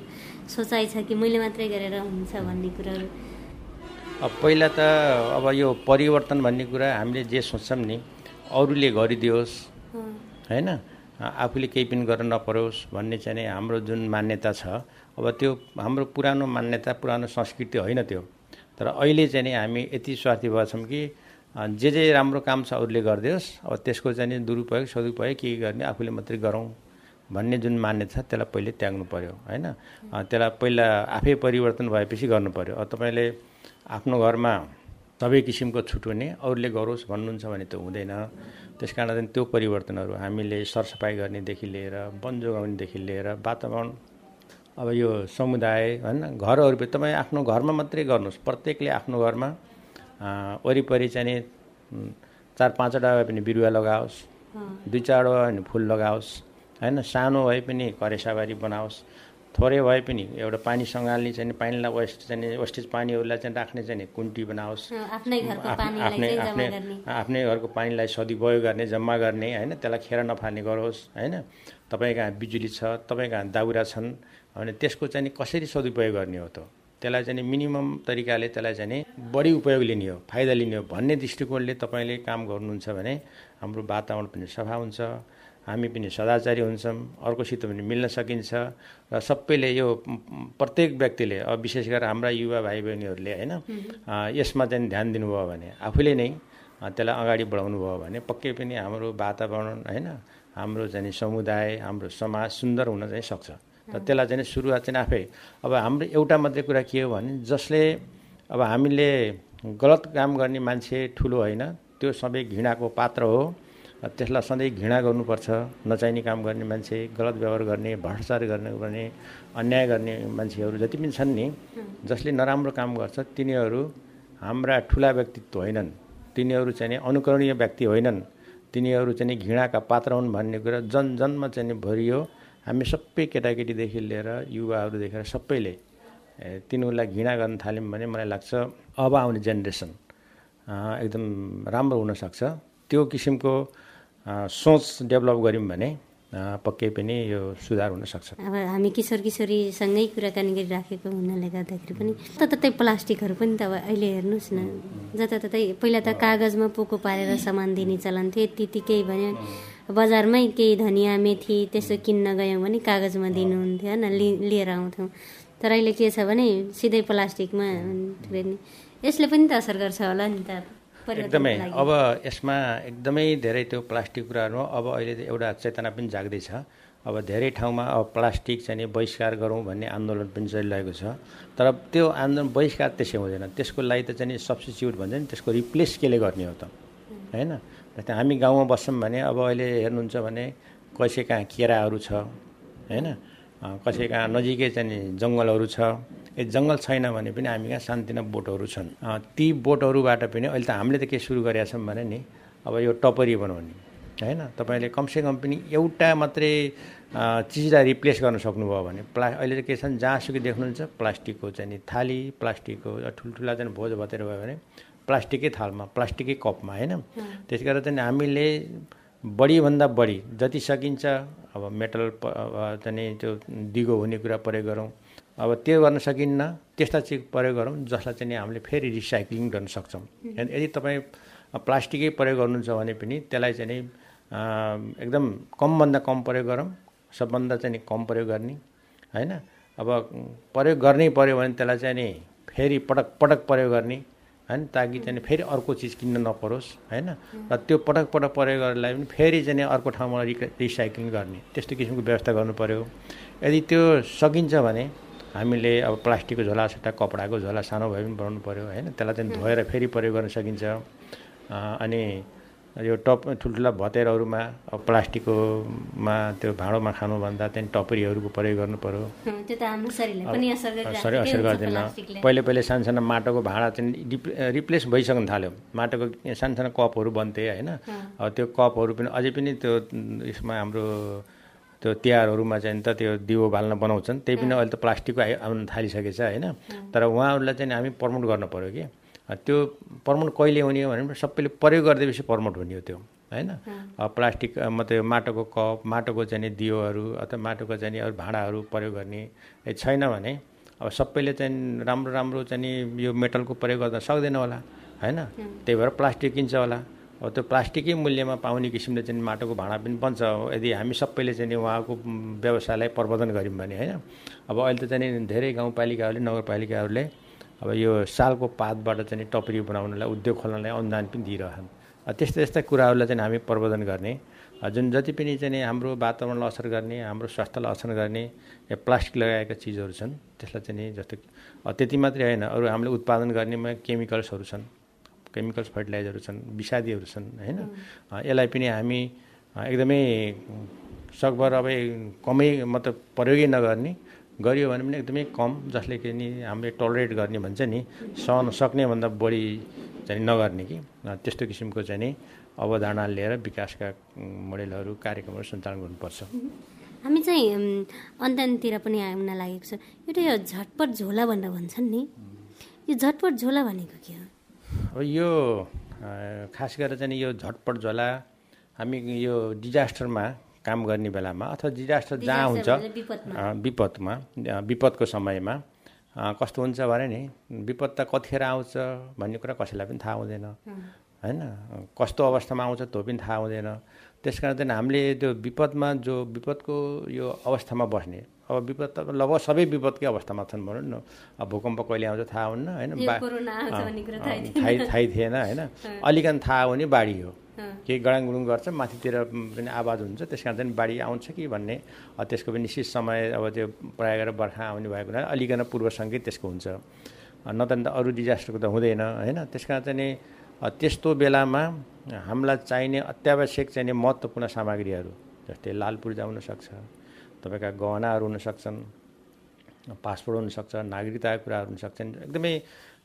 सोचाइ छ कि मैले मात्रै गरेर हुन्छ भन्ने कुराहरू? अब पहिला त अब यो परिवर्तन भन्ने कुरा हामीले जे सोच्छौँ नि अरूले गरिदियोस् होइन? आफूले केही पनि गर्न नपरोस् भन्ने चाहिँ हाम्रो जुन मान्यता छ। अब त्यो हाम्रो पुरानो मान्यता पुरानो संस्कृति होइन त्यो। तर अहिले चाहिँ हामी यति स्वार्थी भएका छौँ कि जे जे राम्रो काम छ अरूले गरिदियोस्। अब त्यसको चाहिँ दुरुपयोग सदुपयोग के गर्ने आफूले मात्रै गरौँ भन्ने जुन मान्यता छ त्यसलाई पहिले त्याग्नु पऱ्यो होइन? त्यसलाई पहिला आफै परिवर्तन भएपछि गर्नु पऱ्यो अब तपाईँले आफ्नो घरमा सबै किसिमको छुट हुने अरूले गरोस् भन्नुहुन्छ भने त हुँदैन। त्यस कारण त्यो परिवर्तनहरू हामीले सरसफाइ गर्नेदेखि लिएर वन जोगाउनेदेखि लिएर वातावरण अब यो समुदाय होइन घरहरू तपाईँ आफ्नो घरमा मात्रै गर्नुहोस्। प्रत्येकले आफ्नो घरमा वरिपरि चाहिँ चार पाँचवटा भए पनि बिरुवा लगाओस् दुई चारवटा भए पनि फुल लगाओस् होइन सानो भए पनि करेसाबारी बनाओस्। थोरै भए पनि एउटा पानी सङ्घाल्ने चाहिँ नि पानीलाई वेस्ट चाहिँ नि वेस्टेज पानीहरूलाई चाहिँ राख्ने चाहिँ कुन्टी बनाओस्। आफ्नै आफ्नै आफ्नै आफ्नै घरको पानीलाई सदुपयोग गर्ने जम्मा गर्ने होइन? त्यसलाई खेर नफाल्ने गरोस् होइन? तपाईँ कहाँ बिजुली छ तपाईँ कहाँ दाउरा छन् भने त्यसको चाहिँ नि कसरी सदुपयोग गर्ने हो त? त्यसलाई चाहिँ नि मिनिमम तरिकाले त्यसलाई चाहिँ नि बढी उपयोग लिने हो फाइदा लिने हो भन्ने दृष्टिकोणले तपाईँले काम गर्नुहुन्छ भने हाम्रो वातावरण पनि सफा हुन्छ। हामी पनि सदाचारी हुन्छौँ अर्कोसित पनि मिल्न सकिन्छ र सबैले यो प्रत्येक व्यक्तिले अब विशेष गरेर हाम्रा युवा भाइ बहिनीहरूले होइन यसमा चाहिँ ध्यान दिनुभयो भने आफूले नै त्यसलाई अगाडि बढाउनु भयो भने पक्कै पनि हाम्रो वातावरण होइन हाम्रो चाहिँ समुदाय हाम्रो समाज सुन्दर हुन चाहिँ सक्छ। र त्यसलाई चाहिँ सुरुवात चाहिँ आफै अब हाम्रो एउटा मात्रै कुरा के हो भने जसले अब हामीले गलत काम गर्ने मान्छे ठुलो होइन त्यो सबै घृणाको पात्र हो। त्यसलाई सधैँ घृणा गर्नुपर्छ नचाहिने काम गर्ने मान्छे गलत व्यवहार गर्ने भ्रष्टाचार गर्ने गर्ने अन्याय गर्ने मान्छेहरू जति पनि छन् नि जसले नराम्रो काम गर्छ तिनीहरू हाम्रा ठुला व्यक्तित्व होइनन्। तिनीहरू चाहिँ नि अनुकरणीय व्यक्ति होइनन्। तिनीहरू चाहिँ नि घृणाका पात्र हुन् भन्ने कुरा जन जनमा चाहिँ नि भरियो। हामी सबै केटाकेटीदेखि लिएर युवाहरू देखेर सबैले तिनीहरूलाई घृणा गर्न थाल्यौँ भने मलाई लाग्छ अब आउने जेनेरेसन एकदम राम्रो हुनसक्छ। त्यो किसिमको सोच डेभलप गऱ्यौँ भने पक्कै पनि यो सुधार हुनसक्छ अब हामी किशोर किशोरीसँगै कुराकानी गरिराखेको हुनाले गर्दाखेरि पनि जताततै प्लास्टिकहरू पनि त अब अहिले हेर्नुहोस् न जताततै पहिला त कागजमा पोको पारेर सामान दिने चलन थियो त्यतिकै भने बजारमै केही धनियाँ मेथी त्यसो किन्न गयौँ भने कागजमा दिनुहुन्थ्यो होइन लिएर आउँथ्यौँ। तर अहिले के छ भने सिधै प्लास्टिकमा यसले पनि त असर गर्छ होला नि त एकदमै। अब यसमा एकदमै धेरै त्यो प्लास्टिक कुराहरू अब अहिले एउटा चेतना पनि जाग्दैछ। अब धेरै ठाउँमा अब प्लास्टिक चाहिँ बहिष्कार गरौँ भन्ने आन्दोलन पनि चलिरहेको छ। तर त्यो आन्दोलन बहिष्कार त्यसै हुँदैन। त्यसको लागि त चाहिँ नि सब्सिच्युट भन्छ नि त्यसको रिप्लेस केले गर्ने हो त? होइन? जस्तै हामी गाउँमा बस्छौँ भने अब अहिले हेर्नुहुन्छ भने कसै कहाँ केराहरू छ? होइन? अँ, कसै कहाँ नजिकै चाहिँ जङ्गलहरू छ। ए जङ्गल छैन भने पनि हामी कहाँ सानतिना बोटहरू छन्। ती बोटहरूबाट पनि अहिले त हामीले त के सुरु गरेका छौँ भने नि अब यो टपरी बनाउने होइन? तपाईँले कमसेकम पनि एउटा मात्रै चिजलाई रिप्लेस गर्न सक्नुभयो भने प्ला अहिले त के छन् जहाँसुकै देख्नुहुन्छ प्लास्टिकको चाहिँ नि थाली प्लास्टिकको ठुल्ठुला चाहिँ भोज भतेर भयो भने प्लास्टिकै थालमा प्लास्टिकै कपमा होइन? त्यस कारण चाहिँ हामीले बढीभन्दा बढी जति सकिन्छ अब मेटल चाहिँ त्यो दिगो हुने कुरा प्रयोग गरौँ। अब त्यो गर्न सकिन्न त्यस्ता चिज प्रयोग गरौँ जसलाई चाहिँ हामीले फेरि रिसाइक्लिङ गर्न सक्छौँ। यदि तपाईँ प्लास्टिकै प्रयोग गर्नुहुन्छ भने पनि त्यसलाई चाहिँ एकदम कमभन्दा कम प्रयोग गरौँ सबभन्दा चाहिँ कम प्रयोग गर्ने होइन? अब प्रयोग गर्नै पऱ्यो भने त्यसलाई चाहिँ नि फेरि पटक पटक प्रयोग गर्ने होइन ताकि चाहिँ फेरि अर्को चिज किन्न नपरोस् होइन र त्यो पटक पटक प्रयोग गरेरलाई पनि फेरि चाहिँ अर्को ठाउँमा रिक रिसाइक्लिङ गर्ने त्यस्तो किसिमको व्यवस्था गर्नु पऱ्यो यदि त्यो सकिन्छ भने हामीले अब प्लास्टिकको झोला सट्टा कपडाको झोला सानो भए पनि बनाउनु पऱ्यो होइन त्यसलाई चाहिँ धोएर फेरि प्रयोग गर्न सकिन्छ। अनि यो टप ठुल्ठुला भतेरहरूमा अब प्लास्टिककोमा त्यो भाँडोमा खानुभन्दा चाहिँ टपरीहरूको प्रयोग गर्नु पऱ्यो पनि असर गर्दैन। पहिले पहिले सानो सानो माटोको भाँडा चाहिँ रिप- रिप्लेस भइसक्न थाल्यो। माटोको सानो सानो कपहरू बन्थे होइन? त्यो कपहरू पनि अझै पनि त्यो यसमा हाम्रो त्यो तिहारहरूमा चाहिँ त त्यो दियो बाल्न बनाउँछन्। त्यही पनि अहिले त प्लास्टिकको आइ आउन थालिसकेको छ होइन तर उहाँहरूलाई चाहिँ हामी प्रमोट गर्नु पऱ्यो कि? त्यो प्रमोट कहिले हुने हो भने सबैले प्रयोग गरिदिएपछि प्रमोट हुने हो त्यो होइन? प्लास्टिक म त्यो माटोको कप माटोको चाहिँ दियोहरू अथवा माटोको चाहिँ अरू भाँडाहरू प्रयोग गर्ने छैन भने अब सबैले चाहिँ राम्रो राम्रो चाहिँ यो मेटलको प्रयोग गर्न सक्दैन होला होइन? त्यही भएर प्लास्टिक किन्छ होला। अब त्यो प्लास्टिकै मूल्यमा पाउने किसिमले चाहिँ माटोको भाँडा पनि बन्छ। यदि हामी सबैले चाहिँ उहाँको व्यवसायलाई प्रवर्धन गऱ्यौँ भने होइन? अब अहिले त चाहिँ धेरै गाउँपालिकाहरूले नगरपालिकाहरूले अब यो सालको पातबाट चाहिँ नि टपरी बनाउनलाई उद्योग खोल्नलाई अनुदान पनि दिइरहन्। त्यस्ता त्यस्ता कुराहरूलाई चाहिँ हामी प्रबोधन गर्ने। जुन जति पनि चाहिँ हाम्रो वातावरणलाई असर गर्ने हाम्रो स्वास्थ्यलाई असर गर्ने या प्लास्टिक लगाएका चिजहरू छन् त्यसलाई चाहिँ नि जस्तो त्यति मात्रै होइन अरू हामीले उत्पादन गर्नेमा केमिकल्सहरू छन् केमिकल्स फर्टिलाइजरहरू छन् विषादीहरू छन् होइन? यसलाई पनि हामी एकदमै सकभर अब कमै मतलब प्रयोगै नगर्ने गरियो भने पनि एकदमै कम जसले कि नि हामीले टलरेट गर्ने भन्छ नि सहन सक्नेभन्दा बढी चाहिँ नगर्ने कि। त्यस्तो किसिमको चाहिँ नि अवधारणा लिएर विकासका मोडेलहरू कार्यक्रमहरू सञ्चालन गर्नुपर्छ। हामी चाहिँ अन्त्यतिर पनि आउन लागेको छ। एउटा यो झटपट झोला भनेर भन्छन् नि। यो झटपट झोला भनेको के हो? अब यो खास गरेर चाहिँ यो झटपट झोला हामी यो डिजास्टरमा काम गर्ने बेलामा अथवा डिजास्टर जहाँ हुन्छ विपदमा। विपदको समयमा कस्तो हुन्छ भने नि विपद त कतिखेर आउँछ भन्ने कुरा कसैलाई पनि थाहा हुँदैन। होइन? कस्तो अवस्थामा आउँछ त्यो पनि थाहा हुँदैन। त्यस कारण चाहिँ हामीले त्यो विपदमा जो विपदको यो अवस्थामा बस्ने अब विपद त लगभग सबै विपदकै अवस्थामा छन् भनौँ न। अब भूकम्प कहिले आउँछ थाहा हुन्न होइन? थाहै थाहै थिएन। होइन? अलिकन थाहा हो भने बाढी हो। केही गडाङ गुडुङ गर्छ माथितिर पनि आवाज हुन्छ त्यस कारण चाहिँ बाढी आउँछ कि भन्ने त्यसको पनि निश्चित समय अब त्यो प्रायः गरेर बर्खा आउने भएको हुनाले अलिकन पूर्व सङ्केत त्यसको हुन्छ। न त अरू डिजास्टरको त हुँदैन होइन? त्यस कारण चाहिँ त्यस्तो बेलामा हामीलाई चाहिने अत्यावश्यक चाहिने महत्त्वपूर्ण सामग्रीहरू जस्तै लाल पूर्जा हुनसक्छ तपाईँका गहनाहरू हुनसक्छन् पासपोर्ट हुनसक्छ नागरिकताका कुराहरू हुनसक्छन् एकदमै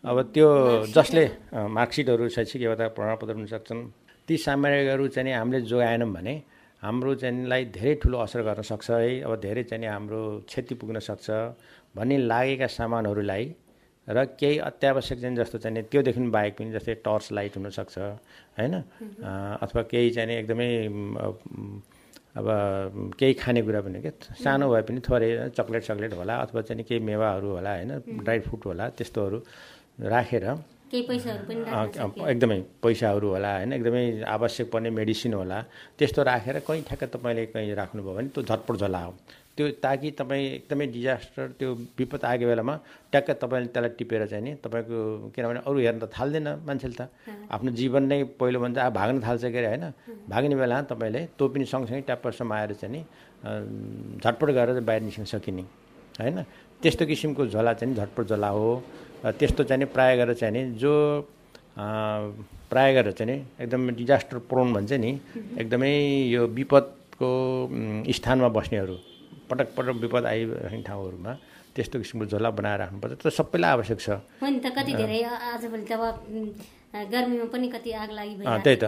अब त्यो जसले मार्कसिटहरू शैक्षिक योग्यता प्रमाणपत्र हुनसक्छन्। ती सामग्रीहरू चाहिँ हामीले जोगाएनौँ भने हाम्रो चाहिँलाई धेरै ठुलो असर गर्न सक्छ है। अब धेरै चाहिँ हाम्रो क्षति पुग्न सक्छ भन्ने लागेका सामानहरूलाई र केही अत्यावश्यक चाहिँ जस्तो चाहिँ त्योदेखि बाहेक पनि जस्तै टर्च लाइट हुनसक्छ होइन? अथवा केही चाहिँ एकदमै अब केही खानेकुरा पनि क्या सानो भए पनि थोरै चक्लेट चक्लेट होला अथवा चाहिँ केही मेवाहरू होला होइन? ड्राई फ्रुट होला त्यस्तोहरू राखेर एकदमै पैसाहरू होला होइन? एकदमै आवश्यक पर्ने मेडिसिन होला। त्यस्तो राखेर कहीँ ठ्याक्क तपाईँले कहीँ राख्नुभयो भने त्यो झटपट झला हो। त्यो ताकि तपाईँ एकदमै डिजास्टर त्यो विपद आएको बेलामा ट्याक्क तपाईँले त्यसलाई टिपेर चाहिँ नि तपाईँको किनभने अरू हेर्न त थाल्दैन मान्छेले त। आफ्नो जीवन नै पहिलो भन्छ अब भाग्न थाल्छ के अरे होइन? भाग्ने बेला तपाईँले त्यो पनि सँगसँगै ट्याप्पसम्म आएर चाहिँ नि झटपट गरेर बाहिर निस्कन सकिने होइन? त्यस्तो किसिमको झोला चाहिँ झटपट झोला हो। त्यस्तो चाहिँ प्रायः गरेर चाहिँ नि जो प्रायः गरेर चाहिँ नि एकदम डिजास्टर प्रोन भन्छ नि एकदमै यो विपदको स्थानमा बस्नेहरू पटक पटक विपद आइरहेको ठाउँहरूमा त्यस्तो किसिमको झोला बनाएर राख्नुपर्छ। त्यो सबैलाई आवश्यक छ। गर्मीमा पनि कति आग लागि त्यही त।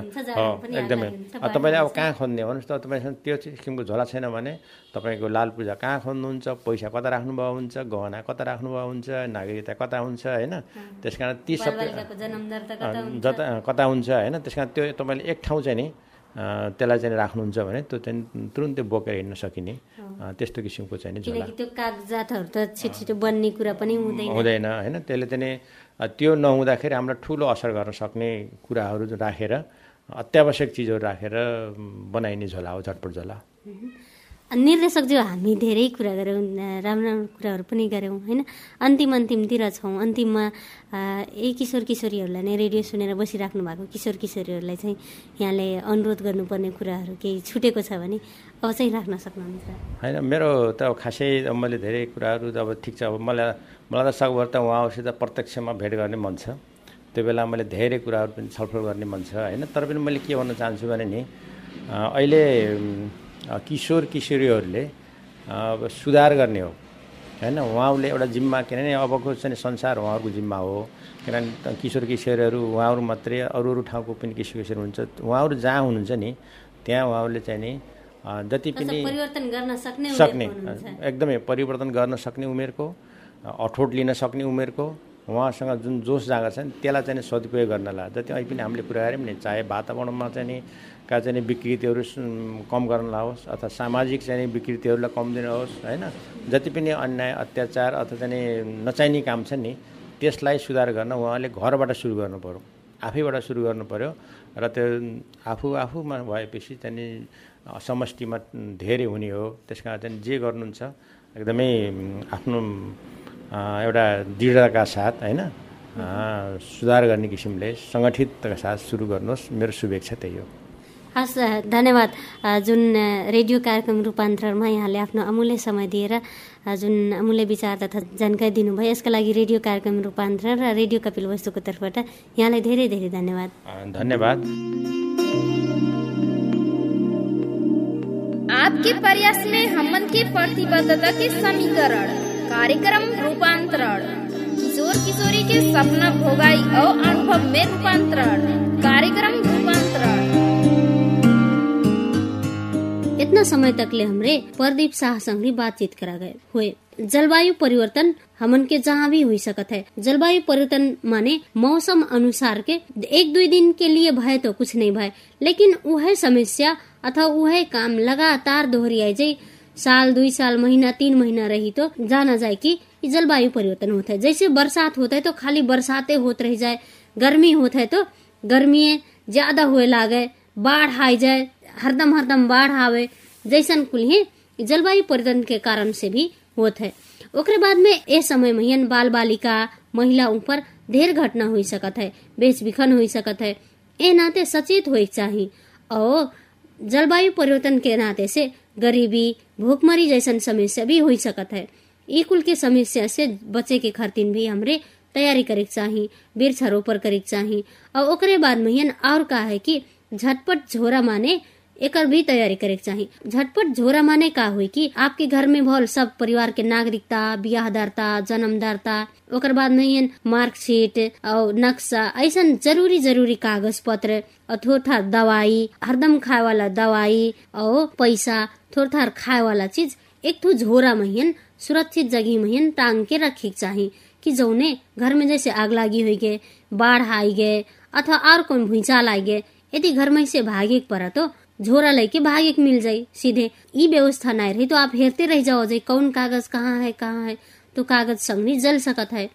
एकदमै। तपाईँले अब कहाँ खोज्ने भन्नुहोस् त तपाईँसँग त्यो किसिमको झोला छैन भने तपाईँको लाल पूजा कहाँ खोज्नुहुन्छ पैसा कता राख्नुभयो हुन्छ गहना कता राख्नुभयो हुन्छ नागरिकता कता हुन्छ होइन? त्यस कारण ती सबै जता कता हुन्छ होइन? त्यस कारण त्यो तपाईँले एक ठाउँ चाहिँ नि त्यसलाई चाहिँ राख्नुहुन्छ भने त्यो चाहिँ तुरुन्तै बोकेर हिँड्न सकिने। त्यस्तो किसिमको चाहिँ झोला। त्यो कागजातहरू त छिटो छिटो बन्ने कुरा पनि हुँदैन। हुँदैन होइन? त्यसले चाहिँ त्यो नहुँदाखेरि हामीलाई ठुलो असर गर्न सक्ने कुराहरू राखेर अत्यावश्यक चिजहरू राखेर बनाइने झोला हो झटपट झोला। निर्देशकज्यू हामी धेरै कुरा गऱ्यौँ राम्रो राम्रो कुराहरू पनि गऱ्यौँ होइन? अन्तिम अन्तिमतिर छौँ। अन्तिममा यही किशोर किशोरीहरूलाई नै रेडियो सुनेर बसिराख्नु भएको किशोर किशोरीहरूलाई चाहिँ यहाँले अनुरोध गर्नुपर्ने कुराहरू केही छुटेको छ भने अब चाहिँ राख्न सक्नुहुन्छ। होइन मेरो त खासै मैले धेरै कुराहरू अब ठिक छ। अब मलाई मलाई त सकभर त उहाँहरूसित प्रत्यक्षमा भेट गर्ने मन छ। त्यो बेला मैले धेरै कुराहरू पनि छलफल गर्ने मन छ होइन? तर पनि मैले के भन्न चाहन्छु भने नि अहिले किशोर किशोरीहरूले अब सुधार गर्ने हो। होइन उहाँहरूले एउटा जिम्मा किनभने अबको चाहिँ संसार उहाँहरूको जिम्मा हो। किनभने किशोर किशोरीहरू उहाँहरू मात्रै अरू अरू ठाउँको पनि किशोर किशोर हुन्छ उहाँहरू जहाँ हुनुहुन्छ नि त्यहाँ उहाँहरूले चाहिँ नि जति पनि सक्ने एकदमै परिवर्तन गर्न सक्ने उमेरको अठोट लिन सक्ने उमेरको उहाँसँग जुन जोस जाँगर छ नि त्यसलाई चाहिँ सदुपयोग गर्नलाई। जति अहिले पनि हामीले गऱ्यौँ नि चाहे वातावरणमा चाहिँ नि का चाहिँ विकृतिहरू कम गर्न लाओस् अथवा सामाजिक चाहिँ विकृतिहरूलाई कम दिनुहोस् होइन? जति पनि अन्याय अत्याचार अथवा चाहिँ नचाहिने काम छ नि त्यसलाई सुधार गर्न उहाँले घरबाट सुरु गर्नु पऱ्यो आफैबाट सुरु गर्नु पऱ्यो र त्यो आफू आफूमा भएपछि चाहिँ समष्टिमा धेरै हुने हो। त्यस कारण चाहिँ जे गर्नुहुन्छ एकदमै आफ्नो एउटा दृढताका साथ होइन? अँ, सुधार गर्ने किसिमले सङ्गठितका साथ सुरु गर्नुहोस्। मेरो शुभेच्छा त्यही हो। हस् धन्यवाद। जुन रेडियो कार्यक्रम रूपान्तरणमा यहाँले आफ्नो अमूल्य समय दिएर जुन अमूल्य विचार तथा जानकारी दिनुभयो यसका लागि रेडियो कार्यक्रम रूपान्तरण र रेडियो कपिल वस्तुको तर्फबाट यहाँलाई धेरै धेरै धन्यवाद। धन्यवाद। आपके प्रयास में हमन के प्रतिबद्धता के समीकरण कार्यक्रम रूपांतरण। किशोर किशोरी के सपना भोगाई और अनुभव में रूपांतरण। कार्यक्रम रूपांतरण। इतना समय तक ले हमरे प्रदीप शाह संग बातचीत करा गए हुए। जलवायु परिवर्तन हमन के जहाँ भी हुई सकत है। जलवायु परिवर्तन माने मौसम अनुसार के एक दुई दिन के लिए भय तो कुछ नहीं भय, लेकिन वह समस्या अथवा वह काम लगातार दोहरियाई जाए साल, दुई साल, महीना, तीन महीना रही तो जाना जाए कि जलवायु परिवर्तन होता है। जैसे बरसात होता है तो खाली बरसाते होत रह जाए गर्मी होता है तो गर्मी ज़्यादा हुए लागे, बाढ़ आ जाए हरदम हरदम बाढ़ आवे, जैसन कुल ही जलवायु परिवर्तन के कारण से भी होत है। ओकरे बाद में ए समय में बाल बालिका महिला ऊपर ढेर घटना हो सकत है बेच बिखन हुई सकत है। ए नाते सचेत हो चाहिए और जलवायु परिवर्तन के नाते से गरीबी भूखमरी जैसन समस्या भी हो सकत है। ई कुल के समस्या से बचे के खातिर भी हमरे तैयारी करे के चाही वृक्ष रोपण करे के चाही। और ओकरे बाद में और का है कि झटपट झोरा माने एकर भी तैयारी करे के चाही। झटपट झोरा माने का हुई कि आपके घर में भल सब परिवार के नागरिकता बियाहदारता जन्मदारता ओकर बाद में मार्कशीट और नक्शा ऐसा ज़रूरी ज़रूरी कागज़ पत्र और थोड़ दवाई, हरदम खाए वाला दवाई और पैसा थोड़ थार खाए वाला चीज़, एक ठो झोरा में सुरक्षित जगह में टांग के रखे के चाही कि जौने घर में जैसे आग लागी हुई गए बाढ़ आई गए अथवा और कोई भूचाल आई गए यदि घर में से भागे पड़ा तो झोरा लेके भागे के मिल जाये सीधे, ई व्यवस्था नहीं रही तो आप हेरते रह जाओ जाए कौन कागज़ कहाँ है कहाँ है। तो कागज़ संग भी जल सकत है।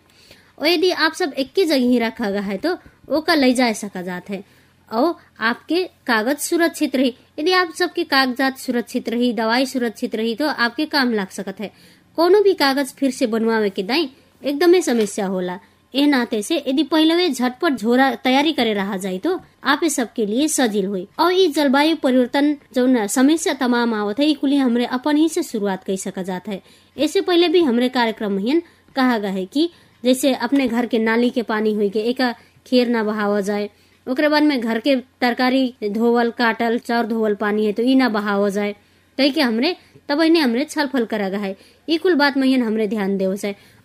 और यदि आप सब एक ही जगह ही रखा गया है तो ओका ले जा सका जात है। और आपके कागज़ सुरक्षित रही। यदि आप सबके कागजात सुरक्षित रही, दवाई सुरक्षित रही तो आपके काम लाग सकत है। कोनो भी कागज़ फिर से बनवावे के दाई, एकदमै समस्या होला। ए नाते से यदि पहले झटपट झोरा तैयारी करे रहा जाए तो आप सबके लिए सजिल हुई। और ये जलवायु परिवर्तन जो समस्या तमाम आवत है, ई कुली हमरे अपन ही से शुरुआत कर सका जाता है। इससे पहले भी हमरे कार्यक्रम में कहा गया है कि जैसे अपने घर के नाली के पानी हुई के एक खेर ना बहावा जाए, ओकरे बाद में घर के तरकारी, धोवल, काटल चाउर धोवल पानी है तो ई ना बहावा जाए। कही के हमरे, तब ने हमरे छलफल करा गया है। ई कुल बात में हमरे ध्यान देव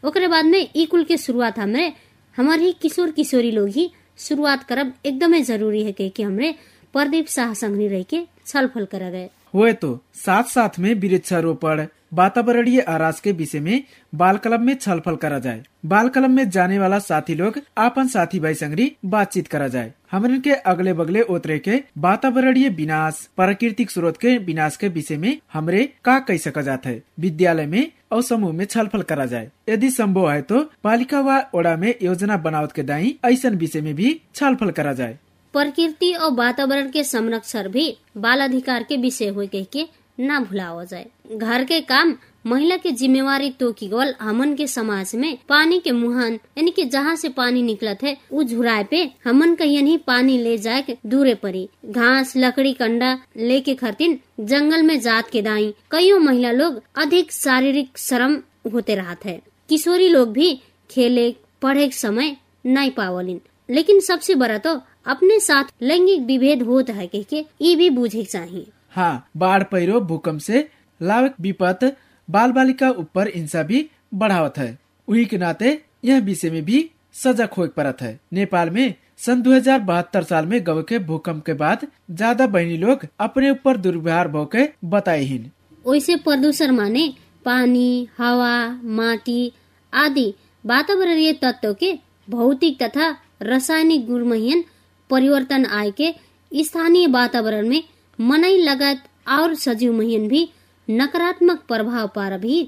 ओकरे बाद में ई कुल के शुरुआत हमरे, हमारे ही किशोर किशोरी लोग ही शुरुआत करब एकदमै ज़रूरी है कि हमारे प्रदीप शाह संगनी रह के छलफल कर गए हुए तो साथ साथ में वृक्षारोपण वातावरणीय आरास के विषय में बाल क्लब में छलफल करा जाए। बाल क्लब में जाने वाला साथी लोग आपन साथी भाई संगरी बातचीत करा जाए। हमन के अगले बगले ओतरे के वातावरणीय विनाश, प्राकृतिक स्रोत के विनाश के विषय में हमरे का कह सका जाता है। विद्यालय में और समूह में छलफल करा जाए। यदि संभव है तो पालिका व ओड़ा में योजना बनावत के दाई ऐसा विषय में भी छलफल करा जाए। प्रकृति और वातावरण के संरक्षण भी बाल अधिकार के विषय हुए कह के ना भुलावा जाए। घर के काम, महिला के जिम्मेवारी तो की गोल, हमन के समाज में पानी के मुहान, यानी कि जहाँ से पानी निकलत है, उ झुराए पे हमन कहीं नहीं पानी ले जाए के दूरे पड़ी। घास, लकड़ी, कंडा लेके खरतीन, जंगल में जात के दाई। कईयों महिला लोग अधिक शारीरिक श्रम होते रहत है। किशोरी लोग भी खेले, पढ़े समय नहीं पावलिन। लेकिन सबसे बड़ा तो अपने साथ लैंगिक विभेद होता है, कह के ये भी बुझे चाहिए हाँ बाढ़ पैरो, भूकंप से लावक विपत बाल बालिका ऊपर हिंसा भी बढ़ावत है। वही के नाते यह विषय में भी सजग हो परत है। नेपाल में सन 2072 साल में गव के भूकंप के बाद ज़्यादा बहनी लोग अपने ऊपर दुर्व्यवहार भो के बताए हिन वैसे प्रदूषण माने पानी, हवा, माटी आदि वातावरणीय तत्व के भौतिक तथा रासायनिक गुणमयन परिवर्तन आए के स्थानीय वातावरण में मनाई लगात और सजीव महीन भी नकारात्मक प्रभाव पार भी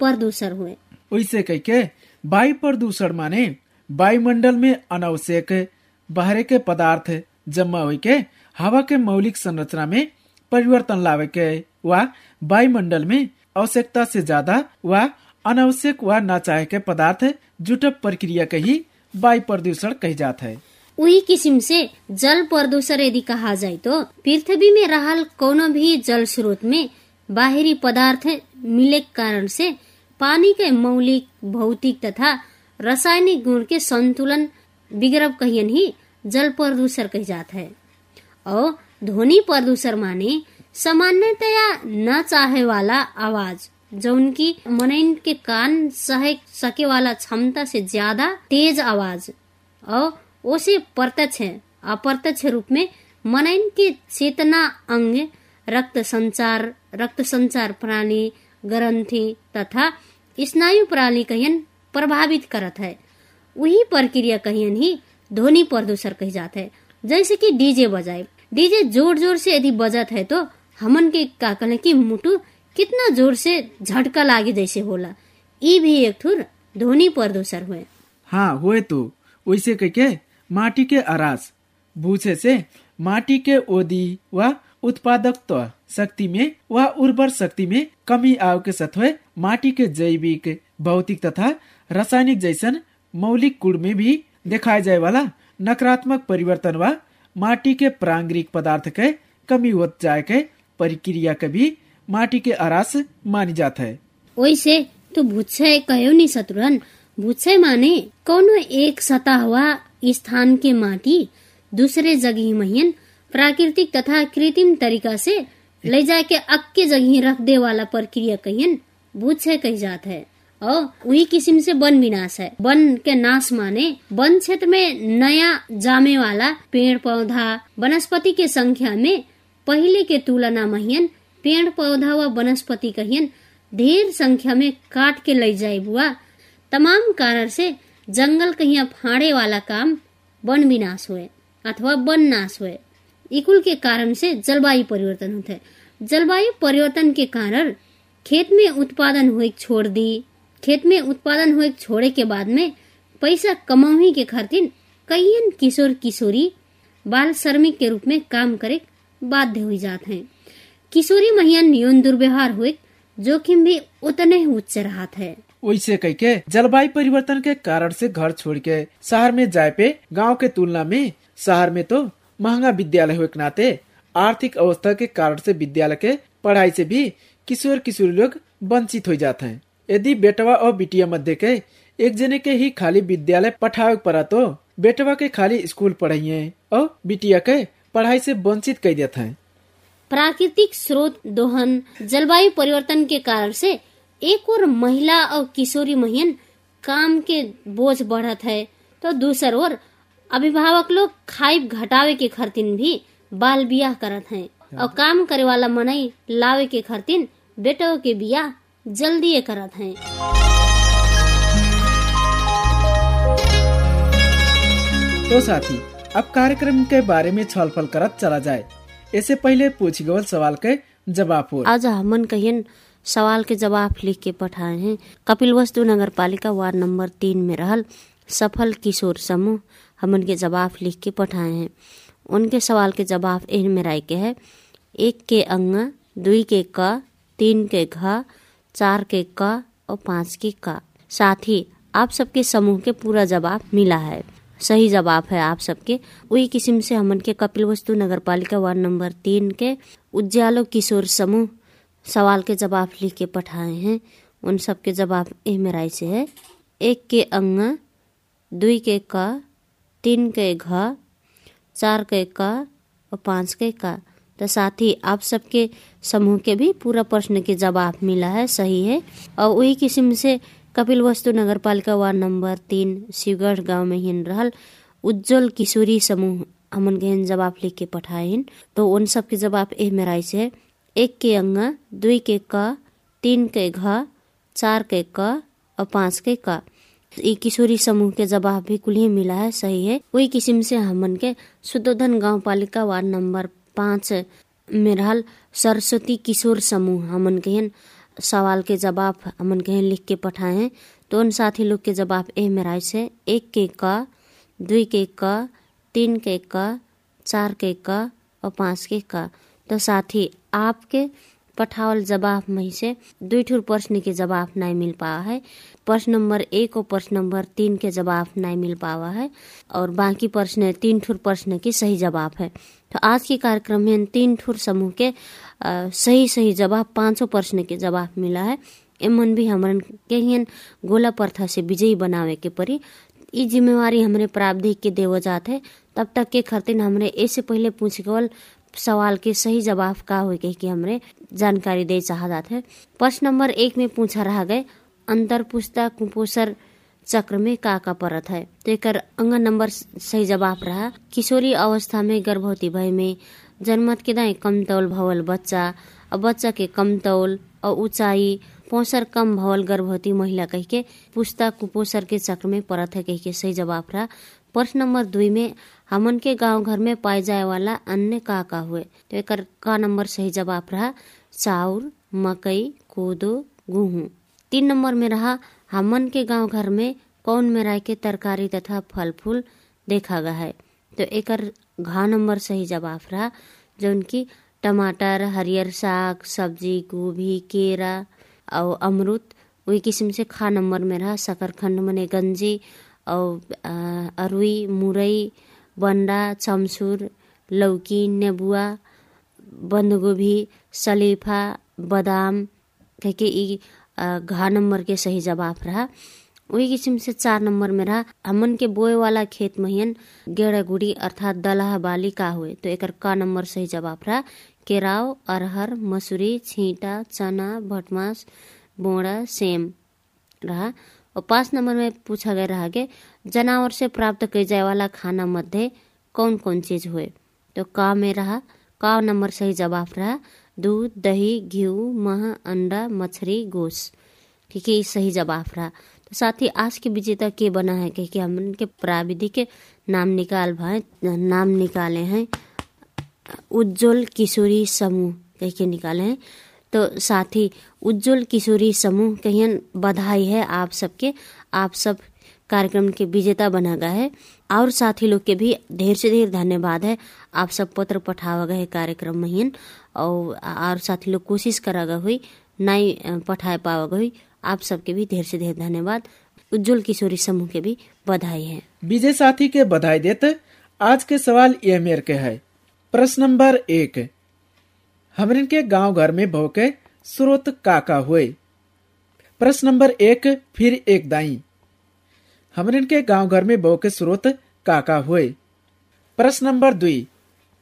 प्रदूषण हुए। वैसे कह के, वायु प्रदूषण माने वायुमंडल में अनावश्यक बाहरे के पदार्थ जमा हुई के, हवा के मौलिक संरचना में परिवर्तन लावे के, वा वायुमंडल में आवश्यकता से ज़्यादा वा अनावश्यक वा न चाहे के पदार्थ जुटब प्रक्रिया के ही वायु प्रदूषण कही जात है। वही किस्म से जल प्रदूषण यदि कहा जाए तो पृथ्वी में रहल कोनो भी जल स्रोत में बाहरी पदार्थ मिले कारण से पानी के मौलिक, भौतिक तथा रासायनिक गुण के संतुलन बिगड़ब कहियन ही जल प्रदूषण कही जात है। और ध्वनि प्रदूषण माने सामान्यतया न चाहे वाला आवाज़, जो उनकी मनइन के कान सह सके वाला क्षमता से ज़्यादा तेज आवाज़। और उसे प्रत्यक्ष अप्रत्यक्ष रूप में मनइन के चेतना अंग, रक्त संचार रक्त संचार प्रणाली ग्रंथि तथा स्नायु प्रणाली कहियन प्रभावित करत है। वही प्रक्रिया कहियन ही ध्वनि प्रदूषण कही जात है। जैसे कि डीजे बजाए। डीजे ज़ोर ज़ोर से यदि बजत है तो हमन के का कहले कि मुटु कितना ज़ोर से झटका लागे जैसे होला। ई भी एक ठुर ध्वनि प्रदूषण हुए। हाँ हुए तो। वैसे कह के माटी के आरास भूसे से माटी के ओदी व उत्पादकत्व शक्ति में व उर्वर शक्ति में कमी आव के हुए माटी के जैविक, भौतिक तथा रासायनिक जैसन मौलिक गुण में भी दिखाए जाए वाला नकारात्मक परिवर्तन व माटी के प्रांगरिक पदार्थ के कमी होत जाए के प्रक्रिया के भी माटी के आरास मानी जाता है। वैसे तो भूक्षय कहो नहीं शत्रुघ्न। भूक्षय माने कौनो एक सता हुआ स्थान के माटी, दूसरे जगह महिन, प्राकृतिक तथा कृत्रिम तरीका से ले जाके अक्के जगह रख दे वाला प्रक्रिया कहियन भूक्षय कही जात है। और वही किस्म से वन विनाश है। वन के नाश माने वन क्षेत्र में नया जामे वाला पेड़ पौधा वनस्पति के संख्या में पहले के तुलना महियन पेड़ पौधा व वनस्पति कहियन, ढेर संख्या में काट के ले जाए बुआ। तमाम कारण से जंगल कहिया फाड़े वाला काम वन विनाश हुए अथवा वन नाश हुए इकुल के कारण से जलवायु परिवर्तन होते है। जलवायु परिवर्तन के कारण खेत में उत्पादन हुए छोड़ दी, खेत में उत्पादन हुए छोड़े के बाद में पैसा कमाही के खातिर कईयन किशोर किशोरी बाल श्रमिक के रूप में काम करे बाध्य हुई जात हैं। किशोरी महियन यौन दुर्व्यवहार हुए, जोखिम भी उतने उच्च रहत है। वैसे कह के जलवायु परिवर्तन के कारण से घर छोड़ के शहर में जाए पे गाँव के तुलना में शहर में तो महँगा विद्यालय हुए नाते आर्थिक अवस्था के कारण से विद्यालय के पढ़ाई से भी किशोर किशोरी लोग वंचित हो जाते हैं। यदि बेटवा और बिटिया मध्य के एक जने के ही खाली विद्यालय पठावे पड़ा तो बेटवा के खाली स्कूल पढ़ाइए और बिटिया के पढ़ाई से वंचित कर देते हैं। प्राकृतिक स्रोत दोहन जलवायु परिवर्तन के कारण से एक और महिला और किशोरी महियन काम के बोझ बढ़त है। तो दूसर ओर अभिभावक लोग खाइब घटावे के खर्तिन भी बाल बियाह करत हैं और काम करे वाला मनई लावे के खर्तिन बेटो के बियाह जल्दी करत हैं। तो साथी अब कार्यक्रम के बारे में छलफल करत चला जाए। इससे पहले पूछ गवल सवाल के जवाब हो आज हमन कहियन सवाल के जवाब लिख के पठाए हैं। कपिल वस्तु नगर पालिका वार्ड नंबर तीन में रहल सफल किशोर समूह हमन के जवाब लिख के पठाए हैं। उनके सवाल के जवाब इन में राय के है। एक के अंग दुई के क, तीन के घ, चार के क और पाँच के का। साथ ही आप सबके समूह के पूरा जवाब मिला है। सही जवाब है आप सबके। वही किस्म से हमन के कपिल वस्तु नगर पालिका वार्ड नंबर तीन के उज्जालो किशोर समूह सवाल के जवाब लिख के पठाए हैं। उन सब के जवाब ए मेराई से है। एक के अंग, दुई के क, तीन के घ, चार के क और पाँच के का। तो साथ ही आप सबके समूह के भी पूरा प्रश्न के जवाब मिला है, सही है। और वही किस्म से कपिल वस्तु नगर पालिका वार्ड नंबर तीन, शिवगढ़ गाँव में हिन रहल उज्जवल किशोरी समूह, हमन के जवाब लिख के पठाए तो उन सब के जवाब ए मेराई से है। एक के अंग, दुई के क, तीन के घ, चार के क और पाँच के का। ई किशोरी समूह के जवाब भी कुल ही मिला है, सही है। वही किस्म से हमन के सुदोधन गाँव पालिका वार्ड नंबर पाँच में रहल सरस्वती किशोर समूह हमन के हन सवाल के जवाब हमन के लिख के पठाए हैं तो उन साथी लोग के जवाब ए मेराई से एक के क, दुई के क, तीन के क, चार के क और पाँच के क। तो साथ आपके पठावल जवाब में से दुई प्रश्न के जवाब नहीं मिल पावा है। प्रश्न नंबर एक और प्रश्न नंबर तीन के जवाब नहीं मिल पावा है और बाकी प्रश्न तीन ठुर प्रश्न के सही जवाब है। तो आज के कार्यक्रम में तीन ठुर समूह के अ, सही सही जवाब पाँचों प्रश्न के जवाब मिला है। एमन भी हमरन के गोला प्रथा से विजयी बनावे के परी। ई जिम्मेवारी हमरे प्रावधिक के देव जात है। तब तक के खरतिन हमरे ऐसे पहले पूछ गवल सवाल के सही जवाब का हो के कि हमरे जानकारी दे चाह जात है। प्रश्न नंबर एक में पूछा रह गए अंतर पुस्ता कुपोषण चक्र में का का परत है? तो एक अंग नंबर सही जवाब रहा, किशोरी अवस्था में गर्भवती भय में जन्मत के दाई कम तौल भवल बच्चा और बच्चा के कम तौल और ऊंचाई पोषर कम भवल गर्भवती महिला कह के पुस्ता कुपोषण के चक्र में परत है कह के सही जवाब रहा। प्रश्न नंबर दुई में हमन के गाँव घर में पाए जाए वाला अन्य का का हुए। तो एक का नंबर सही जवाब रहा, चाउर, मकई, कोदो, गेहूँ। तीन नंबर में रहा हमन के गाँव घर में कौन मेराय के तरकारी तथा फल फूल देखा गया है। तो एक घा नंबर सही जवाब रहा, जो उनकी टमाटर, हरियर साग, सब्ज़ी, गोभी, केरा और अमरुद वही किस्म से खा नंबर में रहा, शकरखंड मने गंजी और अरुई, मुरई बंडा चमसुर, लौकी, नेबुआ, बंदगोभी, सलीफा, बदाम के ई घा नंबर के सही जवाब रहा। वही किस्म से चार नंबर में रहा। हमन के बोए वाला खेत महियन गेड़ा गुड़ी अर्थात दलह बाली का हुए तो एकर का नंबर सही जवाब रहा? केराव, अरहर, मसूरी, छींटा, चना, भटमास, बोड़ा, सेम रहा। और पाँच नंबर में पूछा गया रहा कि जानवर से प्राप्त किए जाए वाला खाना मध्य कौन कौन चीज़ हुए? तो का में रहा, का नंबर सही जवाब रहा, दूध, दही घी मह, अंडा मछली गोश। ठीक है, ये सही जवाब रहा। तो साथ ही आज के विजेता के बना है कि हम उनके प्राविधि के नाम निकाल भाई नाम निकाले हैं, उज्जवल किशोरी समूह कह के निकाले हैं। तो साथ ही उज्जवल किशोरी समूह कहियन बधाई है आप सबके, आप सब कार्यक्रम के विजेता बना गए है। और साथी लोग के भी ढेर से ढेर धन्यवाद है। आप सब पत्र पठावा गए कार्यक्रम में और और साथी लोग कोशिश करा गए हुई नहीं पठाए पावा गई आप सबके भी ढेर से ढेर धन्यवाद। उज्जवल किशोरी समूह के भी बधाई है। विजय साथी के बधाई देते, आज के सवाल ये मेर के है। प्रश्न नंबर एक, हमरन के गाँव घर में भव के स्रोत काका हुए? प्रश्न नंबर एक, फिर एक दाई। हमरन के गाँव घर में भव के स्रोत काका हुए। प्रश्न नंबर दुई,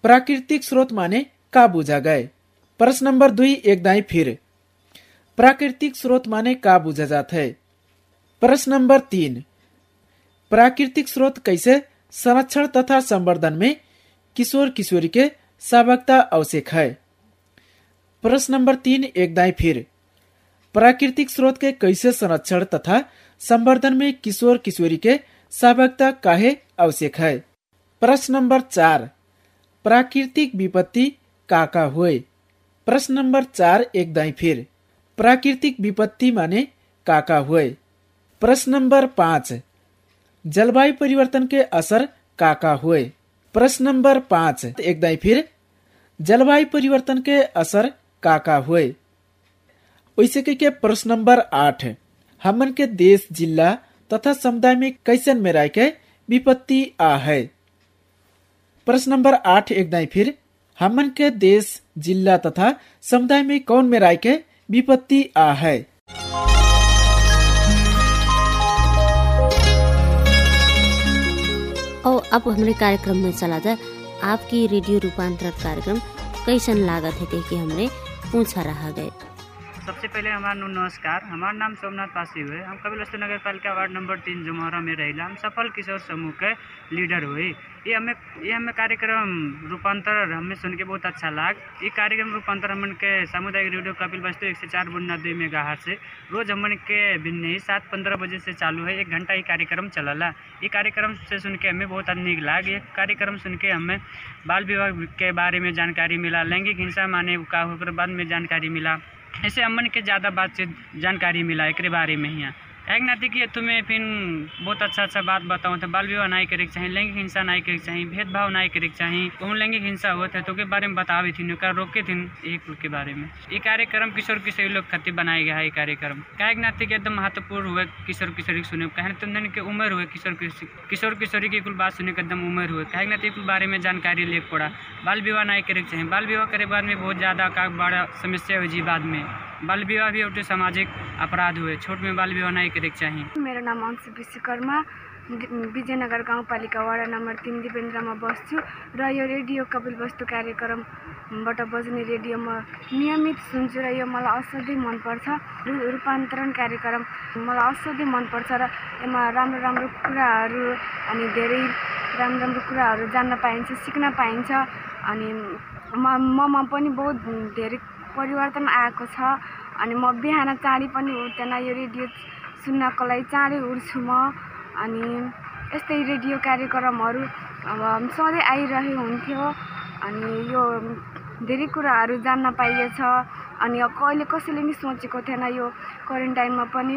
प्राकृतिक स्रोत माने का बुझा गए। प्रश्न नंबर दुई, एक दाई फिर, प्राकृतिक स्रोत माने का बुझा जाता है। प्रश्न नंबर तीन, प्राकृतिक स्रोत कैसे संरक्षण तथा संवर्धन में किशोर किशोरी के सहभागिता आवश्यक है? प्रश्न नंबर तीन, एक दाई फिर, प्राकृतिक स्रोत के कैसे संरक्षण तथा संवर्धन में किशोर किशोरी के सहभागिता काहे आवश्यक है। प्रश्न नंबर चार, प्राकृतिक विपत्ति काका हुए। प्रश्न नंबर चार, एक दाई फिर, प्राकृतिक विपत्ति माने का का हुए। प्रश्न नंबर पाँच, जलवायु परिवर्तन के असर काका हुए। प्रश्न नंबर पाँच, एक दाई फिर, जलवायु परिवर्तन के असर का का हुए। वैसे के प्रश्न नंबर आठ हमन के देश, जिला तथा समुदाय में कैसन में राय के विपत्ति आ है? प्रश्न नंबर आठ एक दाई फिर, हमन के देश, जिला तथा समुदाय में कौन में राय के विपत्ति आ है? और अब हमारे कार्यक्रम में चला जाए आपकी रेडियो रूपांतरण कार्यक्रम कैसन लागत है कह के हमने पूछा रहा गए। सबसे पहले हमारा नमस्कार। हमारा नाम सोमनाथ पासी हुए। हम कपिल वस्तु नगर पालिका वार्ड नंबर तीन, जमोहरा में रहिला। हम सफल किशोर समूह के लीडर हुई। ये हमें ये हमें कार्यक्रम रूपांतर हमें सुन के बहुत अच्छा लाग। ये कार्यक्रम रूपांतर हमन के सामुदायिक रेडियो कपिल वस्तु एक सौ चार बुन्ना दुई मेगा से। रोज हमन के भिन्न ही सात पंद्रह बजे से चालू है। एक घंटा ये कार्यक्रम चलला। ये कार्यक्रम से सुन के हमें बहुत निक लाग। ये कार्यक्रम सुन के हमें बाल विवाह के बारे में जानकारी मिला। लैंगिक हिंसा माने का होकर बाद में जानकारी मिला। ऐसे अमन के ज़्यादा बातचीत जानकारी मिला एक बारे में ही। एक नाते कि तुम्हें फिर बहुत अच्छा अच्छा बात बताऊँ तो बाल विवाह नहीं करे के चाहिए लैंगिक हिंसा नहीं करे चाहिए भेदभाव नहीं करे के चाहिए कहूँ लैंगिक हिंसा हुआ था तो के बारे में बतावे थी ओकरा रोके थी एक के बारे में। ये कार्यक्रम किशोर किशोरी लोग खातिर बनाया गया है ये कार्यक्रम। काहे के नाते कि एकदम महत्वपूर्ण हुए किशोर किशोरी के सुने, कहे तुम के उम्र हुए किशोर किशोरी किशोर की कुल बात सुने के एकदम उम्र हुए। काहे के नाते कुल बारे में जानकारी ले पड़ा। बाल विवाह नहीं करे चाहिए बाल विवाह करे बाद में बहुत ज़्यादा का बड़ा समस्या हुई बाद में। बाल विवाह भी एउटा सामाजिक अपराध हुए। छोट में बाल विवाह नहीं करे के चाहिए। मेरो नाम अंशु विश्वकर्मा विजयनगर गाउँपालिका वडा नम्बर तिन दिपेन्द्रमा बस्छु र यो रेडियो कपिल वस्तु कार्यक्रमबाट बज्ने रेडियोमा नियमित सुन्छु र यो मलाई असाध्यै मनपर्छ। रूपान्तरण कार्यक्रम मलाई असाध्यै मनपर्छ र यसमा राम्रो राम्रो कुराहरू अनि धेरै राम्रो राम्रो कुराहरू जान्न पाइन्छ सिक्न पाइन्छ अनि म ममा पनि बहुत धेरै परिवर्तन आएको छ। अनि म बिहान चाँडी पनि उठ्दैन यो रेडियो सुन्नको लागि चाँडै उठ्छु म। अनि यस्तै रेडियो कार्यक्रमहरू अब सधैँ आइरहे हुन्थ्यो अनि यो धेरै कुराहरू जान्न पाइएछ अनि कहिले कसैले नि सोचेको थिएन यो क्वारेन्टाइनमा पनि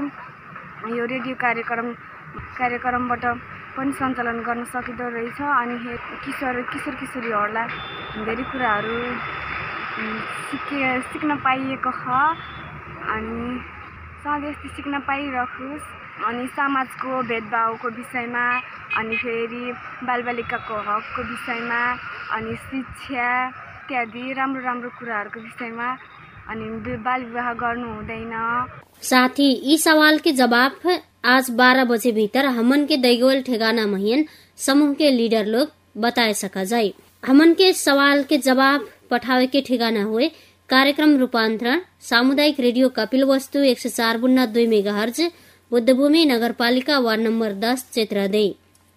यो रेडियो कार्यक्रम कार्यक्रमबाट पनि सञ्चालन गर्न सकिँदो रहेछ। अनि किशोर किशोर किशोरीहरूलाई धेरै कुराहरू सिके सिक्न पाइएको छ। अनि सधैँ यस्तै सिक्न पाइरहोस्। अनि समाजको भेदभावको विषयमा अनि फेरि बालबालिकाको हकको विषयमा अनि शिक्षा इत्यादि राम्रो राम्रो कुराहरूको विषयमा अनि बाल विवाह गर्नु हुँदैन। साथ ई सवाल के जवाब आज 12 बजे भीतर हमन के दैगोल ठेगाना महियन समूह के लीडर लोग बताए सका जाए जवाब पठावे के ठिकाना हुए। कार्यक्रम रूपांतरण, सामुदायिक रेडियो कपिल वस्तु, एक सौ चार बुन्ना दुई मेगा हर्ज बुद्धभूमि, नगरपालिका वार्ड नंबर दस चित्रदे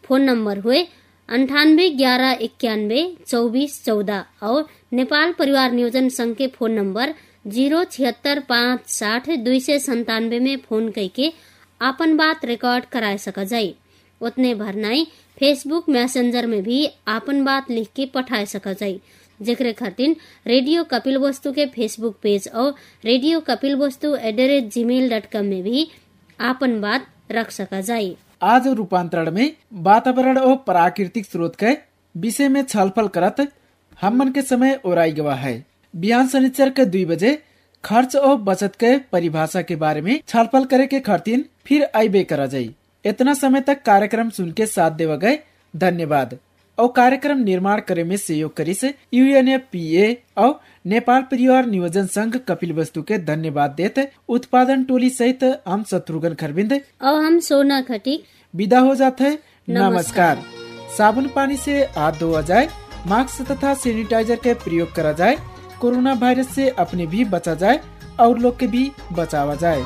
फ़ोन नंबर हुए अंठानवे ग्यारह इक्यानवे चौबीस चौदह और नेपाल परिवार नियोजन संघ के फ़ोन नंबर ज़ीरो छिहत्तर पाँच साठ दुई सौ संतानवे में फ़ोन करके आपन बात रिकॉर्ड करा सका जाये उतने भरनाई फेसबुक मैसेंजर में भी आपन बात लिख के पठा सका जाये जेकरे खातिर रेडियो कपिल वस्तु के फेसबुक पेज और radio Kapilvastu at the rate Gmail dot com में भी आपन बात रख सका जाये आज रूपांतरण में वातावरण और प्राकृतिक स्रोत के विषय में छलफल करत हमन के समय ओराई गवा है। बिहान शनिचर के दुई बजे खर्च और बचत के परिभाषा के बारे में छलफल करे के खर्तिन फिर आईबे करा जाये इतना समय तक कार्यक्रम सुन के साथ देवा गए। धन्यवाद। और कार्यक्रम निर्माण करे में सहयोग करी से यूएनएफपीए और नेपाल परिवार नियोजन संघ कपिल वस्तु के धन्यवाद देते उत्पादन टोली सहित हम शत्रुघ्न खरबिंद और हम सोना खटीक विदा हो जाते हैं। नमस्कार। नमस्कार। साबुन पानी से हाथ धोआ जाए मास्क तथा सैनिटाइजर के प्रयोग करा जाए कोरोना वायरस से अपने भी बचा जाए और लोग के भी बचावा जाए।